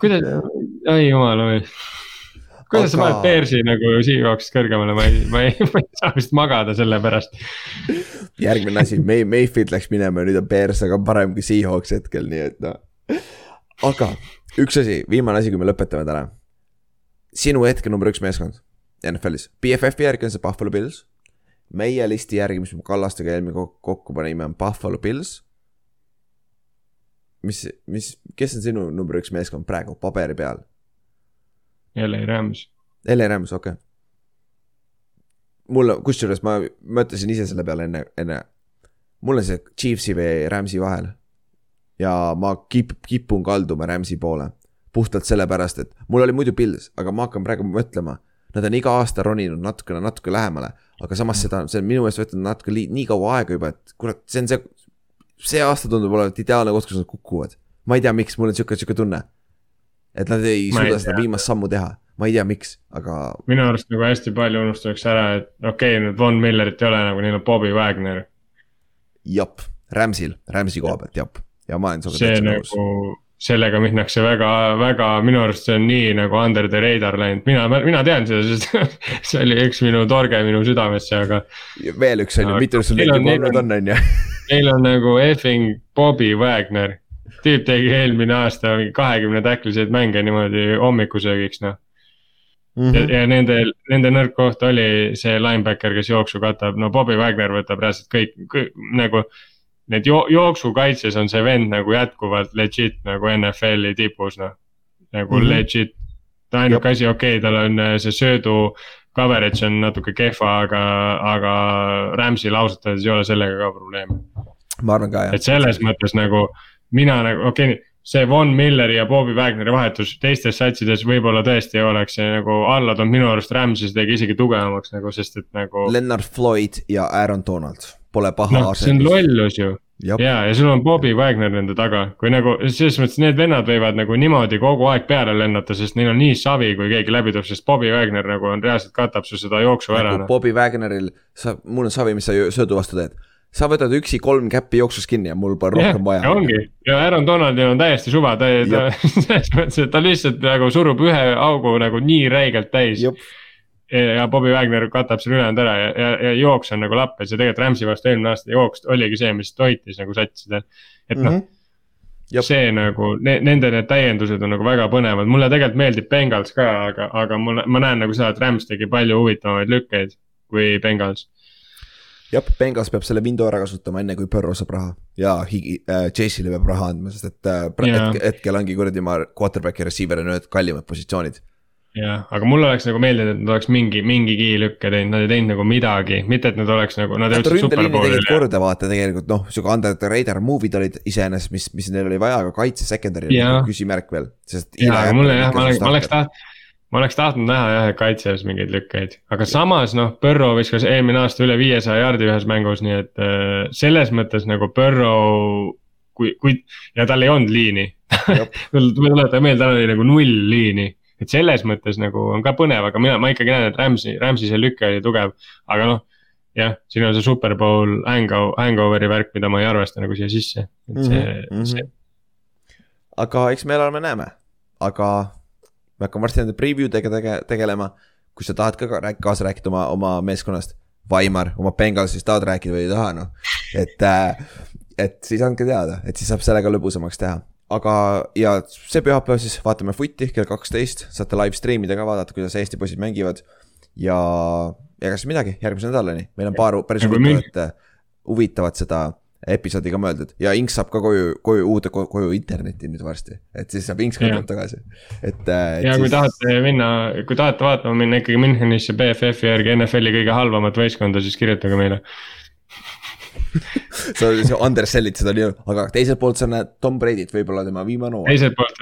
kuidas, ai jumal oi. kuidas sa
Aga-
paned Bearsi nagu Seahawksist kõrgemale, ma ei, ma ei, ma ei saa vist magada selle pärast.
järgmine asi, May, Mayfield läks minema ja nüüd on Bears, aga parem kui Seahawks hetkel, nii et noh. aga üks asi, viimane asi, kui me lõpetame täna. sinu hetke number üks meeskond NFL-is, BFF-i järgi on see Buffalo Bills. meie listi järgi, mis me Kallastega eelmine kokku panime, on Buffalo Bills. mis, mis, kes on sinu number üks meeskond praegu paberi peal?
jälle Rams,
LA Rams, okei okay.. mulle, kusjuures ma mõtlesin ise selle peale enne, enne. mul on see Chiefsi või Ramsi vahel. Ja ma kip-, kipun kalduma Rams'i poole. puhtalt sellepärast, et mul oli muidu Pils, aga ma hakkan praegu mõtlema. Nad on iga aasta roninud natukene, natuke lähemale, aga samas seda, see on minu meelest võtnud natuke lii- nii kaua aega juba, et kurat, see on see. see aasta tundub olevat ideaalne koht, kus nad kukuvad. ma ei tea, miks, mul on sihuke, sihuke tunne. et nad ei
Ma ei
suuda seda
tea.
viimast sammu teha, ma ei tea, miks, aga
minu arust nagu hästi palju unustatakse ära, et okei okay,, nüüd Von Millerit ei ole nagu, neil on Bobby Wagner.
jep, Rams'il, Rams'i koha pealt, jep. Ja ma olen sinuga täitsa
nagu
nõus.,
sellega minnakse väga, väga, minu arust see on nii nagu under the radar läinud, mina, mina tean seda, sest <laughs> see oli üks minu torge minu südamesse, aga.
veel üks on ju, mitu sul neid juba olnud
on-
on, ju. <laughs>
Neil on nagu effing Bobby Wagner. tüüp tegi eelmine aasta mingi kahekümne täkliseid mänge niimoodi hommikusöögiks noh.
Mhm.
ja, ja nende, nende nõrk koht oli see linebacker, kes jooksu katab, no Bobby Wagner võtab reaalselt kõik, kõik nagu. Need jo jooksukaitses on see vend nagu jätkuvalt legit nagu NFL-i tipus noh, nagu mm. -hmm. legit. ainuke asi, okei okay,, tal on äh, see söödu coverage on natuke kehva, aga, aga Rams'il ausalt öeldes ei ole sellega ka probleemi.
ma arvan ka jah
et. selles mõttes nagu mina nagu okei okay,, see Von Milleri ja Bobby Wagneri vahetus teistes satsides võib-olla tõesti oleks see nagu alla toonud, minu arust Rams'is tegi isegi tugevamaks nagu, sest et nagu.
Lennart Floyd ja Aaron Donald, pole paha
noh, see on
asendus.
lollus ju ja, ja sul on Bobby Wagner nende taga, kui nagu selles mõttes need vennad võivad nagu niimoodi kogu aeg peale lennata, sest neil on nii savi, kui keegi läbi tuleb, sest Bobby Wagner nagu on reaalselt katab su seda jooksu ära
nagu
noh.
Bobby Wagneril, sa, mul on savi, mis sa söödu vastu teed. sa võtad üksi kolm käppi jooksus kinni ja mul pole rohkem vaja.
ongi ja Aaron Donaldil on täiesti suva, ta, ta <laughs> selles mõttes, et ta lihtsalt nagu surub ühe augu nagu nii räigelt täis. Ja Bobby Wagner katab selle ülejäänud ära ja, ja, ja jooks on nagu lappes ja tegelikult Rams'i vastu eelmine aasta jooks oligi see, mis toitis nagu satsidel. et noh mm. -hmm.
Jep.
see nagu ne,, nende need täiendused on nagu väga põnevad, mulle tegelikult meeldib Bengals ka, aga, aga mul, ma näen nagu seda, et Rams tegi palju huvitavamaid lükkeid kui Bengals.
jah, Bengals peab selle window ära kasutama, enne kui Burrow saab raha ja higi äh,, Chase'ile peab raha andma, sest et äh, hetkel, ongi kuradi oma quarterback ja receiver on ühed kallimad positsioonid.
jah, aga mulle oleks nagu meeldinud, et nad oleks mingi, mingigi lükke teinud, nad ei teinud nagu midagi, mitte et nad oleks nagu, nad jõudsid
ründeliini tegid korda vaata tegelikult noh, sihuke under the radar move'id olid iseenesest, mis, mis neil oli vaja, aga kaitse secondary oli
Jaa.
nagu küsimärk veel, sest.
jaa, aga mulle jah, ma oleks, ma oleks tahtnud, ma oleks tahtnud näha jah, et kaitses mingeid lükkeid, aga samas noh, Burrow viskas eelmine aasta üle viiesaja jaardi ühes mängus, nii et äh, selles mõttes nagu Burrow. kui, kui ja tal ei olnud liini. mul tuletab meelde, tal oli nagu null liini, et selles mõttes nagu on ka põnev, aga mina, ma ikkagi näen, et Rams'i, Rams'i see lüke oli tugev, aga noh. jah, siin on see Superbowl hango-, hangover'i värk, mida ma ei arvesta nagu siia sisse, et see mm,
Mhm,
-hmm. see
aga eks me elame-näeme, aga me hakkame varsti nende preview dega tege-, tegelema. kui sa tahad ka kaasa rääkida oma, oma meeskonnast, Vaimar oma Bengalsist tahad rääkida või ei taha, noh. et äh,, et siis andke teada, et siis saab sellega lõbusamaks teha. aga, ja see pühapäev siis vaatame footi kell kaksteist, saate live stream ida ka vaadata, kuidas Eesti poisid mängivad. ja, ega siis midagi, järgmise nädalani, meil on paar päris
mingi-
huvitavat, huvitavat seda episoodi ka mõeldud ja Inks saab ka koju, koju uude ko- koju internetti nüüd varsti, et siis saab Inks ka tuleb tagasi, et. äh,
ja kui tahate minna, kui tahate vaatama minna ikkagi Münchenisse BFF-i järgi NFL-i kõige halvamat võistkonda, siis kirjutage meile. <laughs>
sa undersell'id seda nii, aga teiselt poolt sa näed Tom Brady't võib-olla tema viimane hooaeg.
teiselt poolt,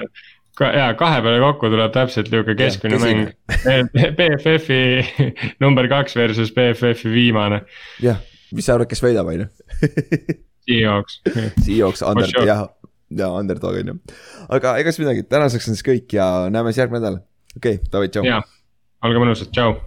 ka ja kahe peale kokku tuleb täpselt nihuke keskmine mäng. <laughs> BFF-i <laughs> number kaks versus BFF-i viimane,
jah, mis sa arvad, kes võidab, on ju?
Seahawks.
Seahawks under jah, ja underdog on ju. aga ega siis midagi, tänaseks on siis kõik ja näeme siis järgmine nädal. okei okay,, davai, tšau.
olge mõnusad, tšau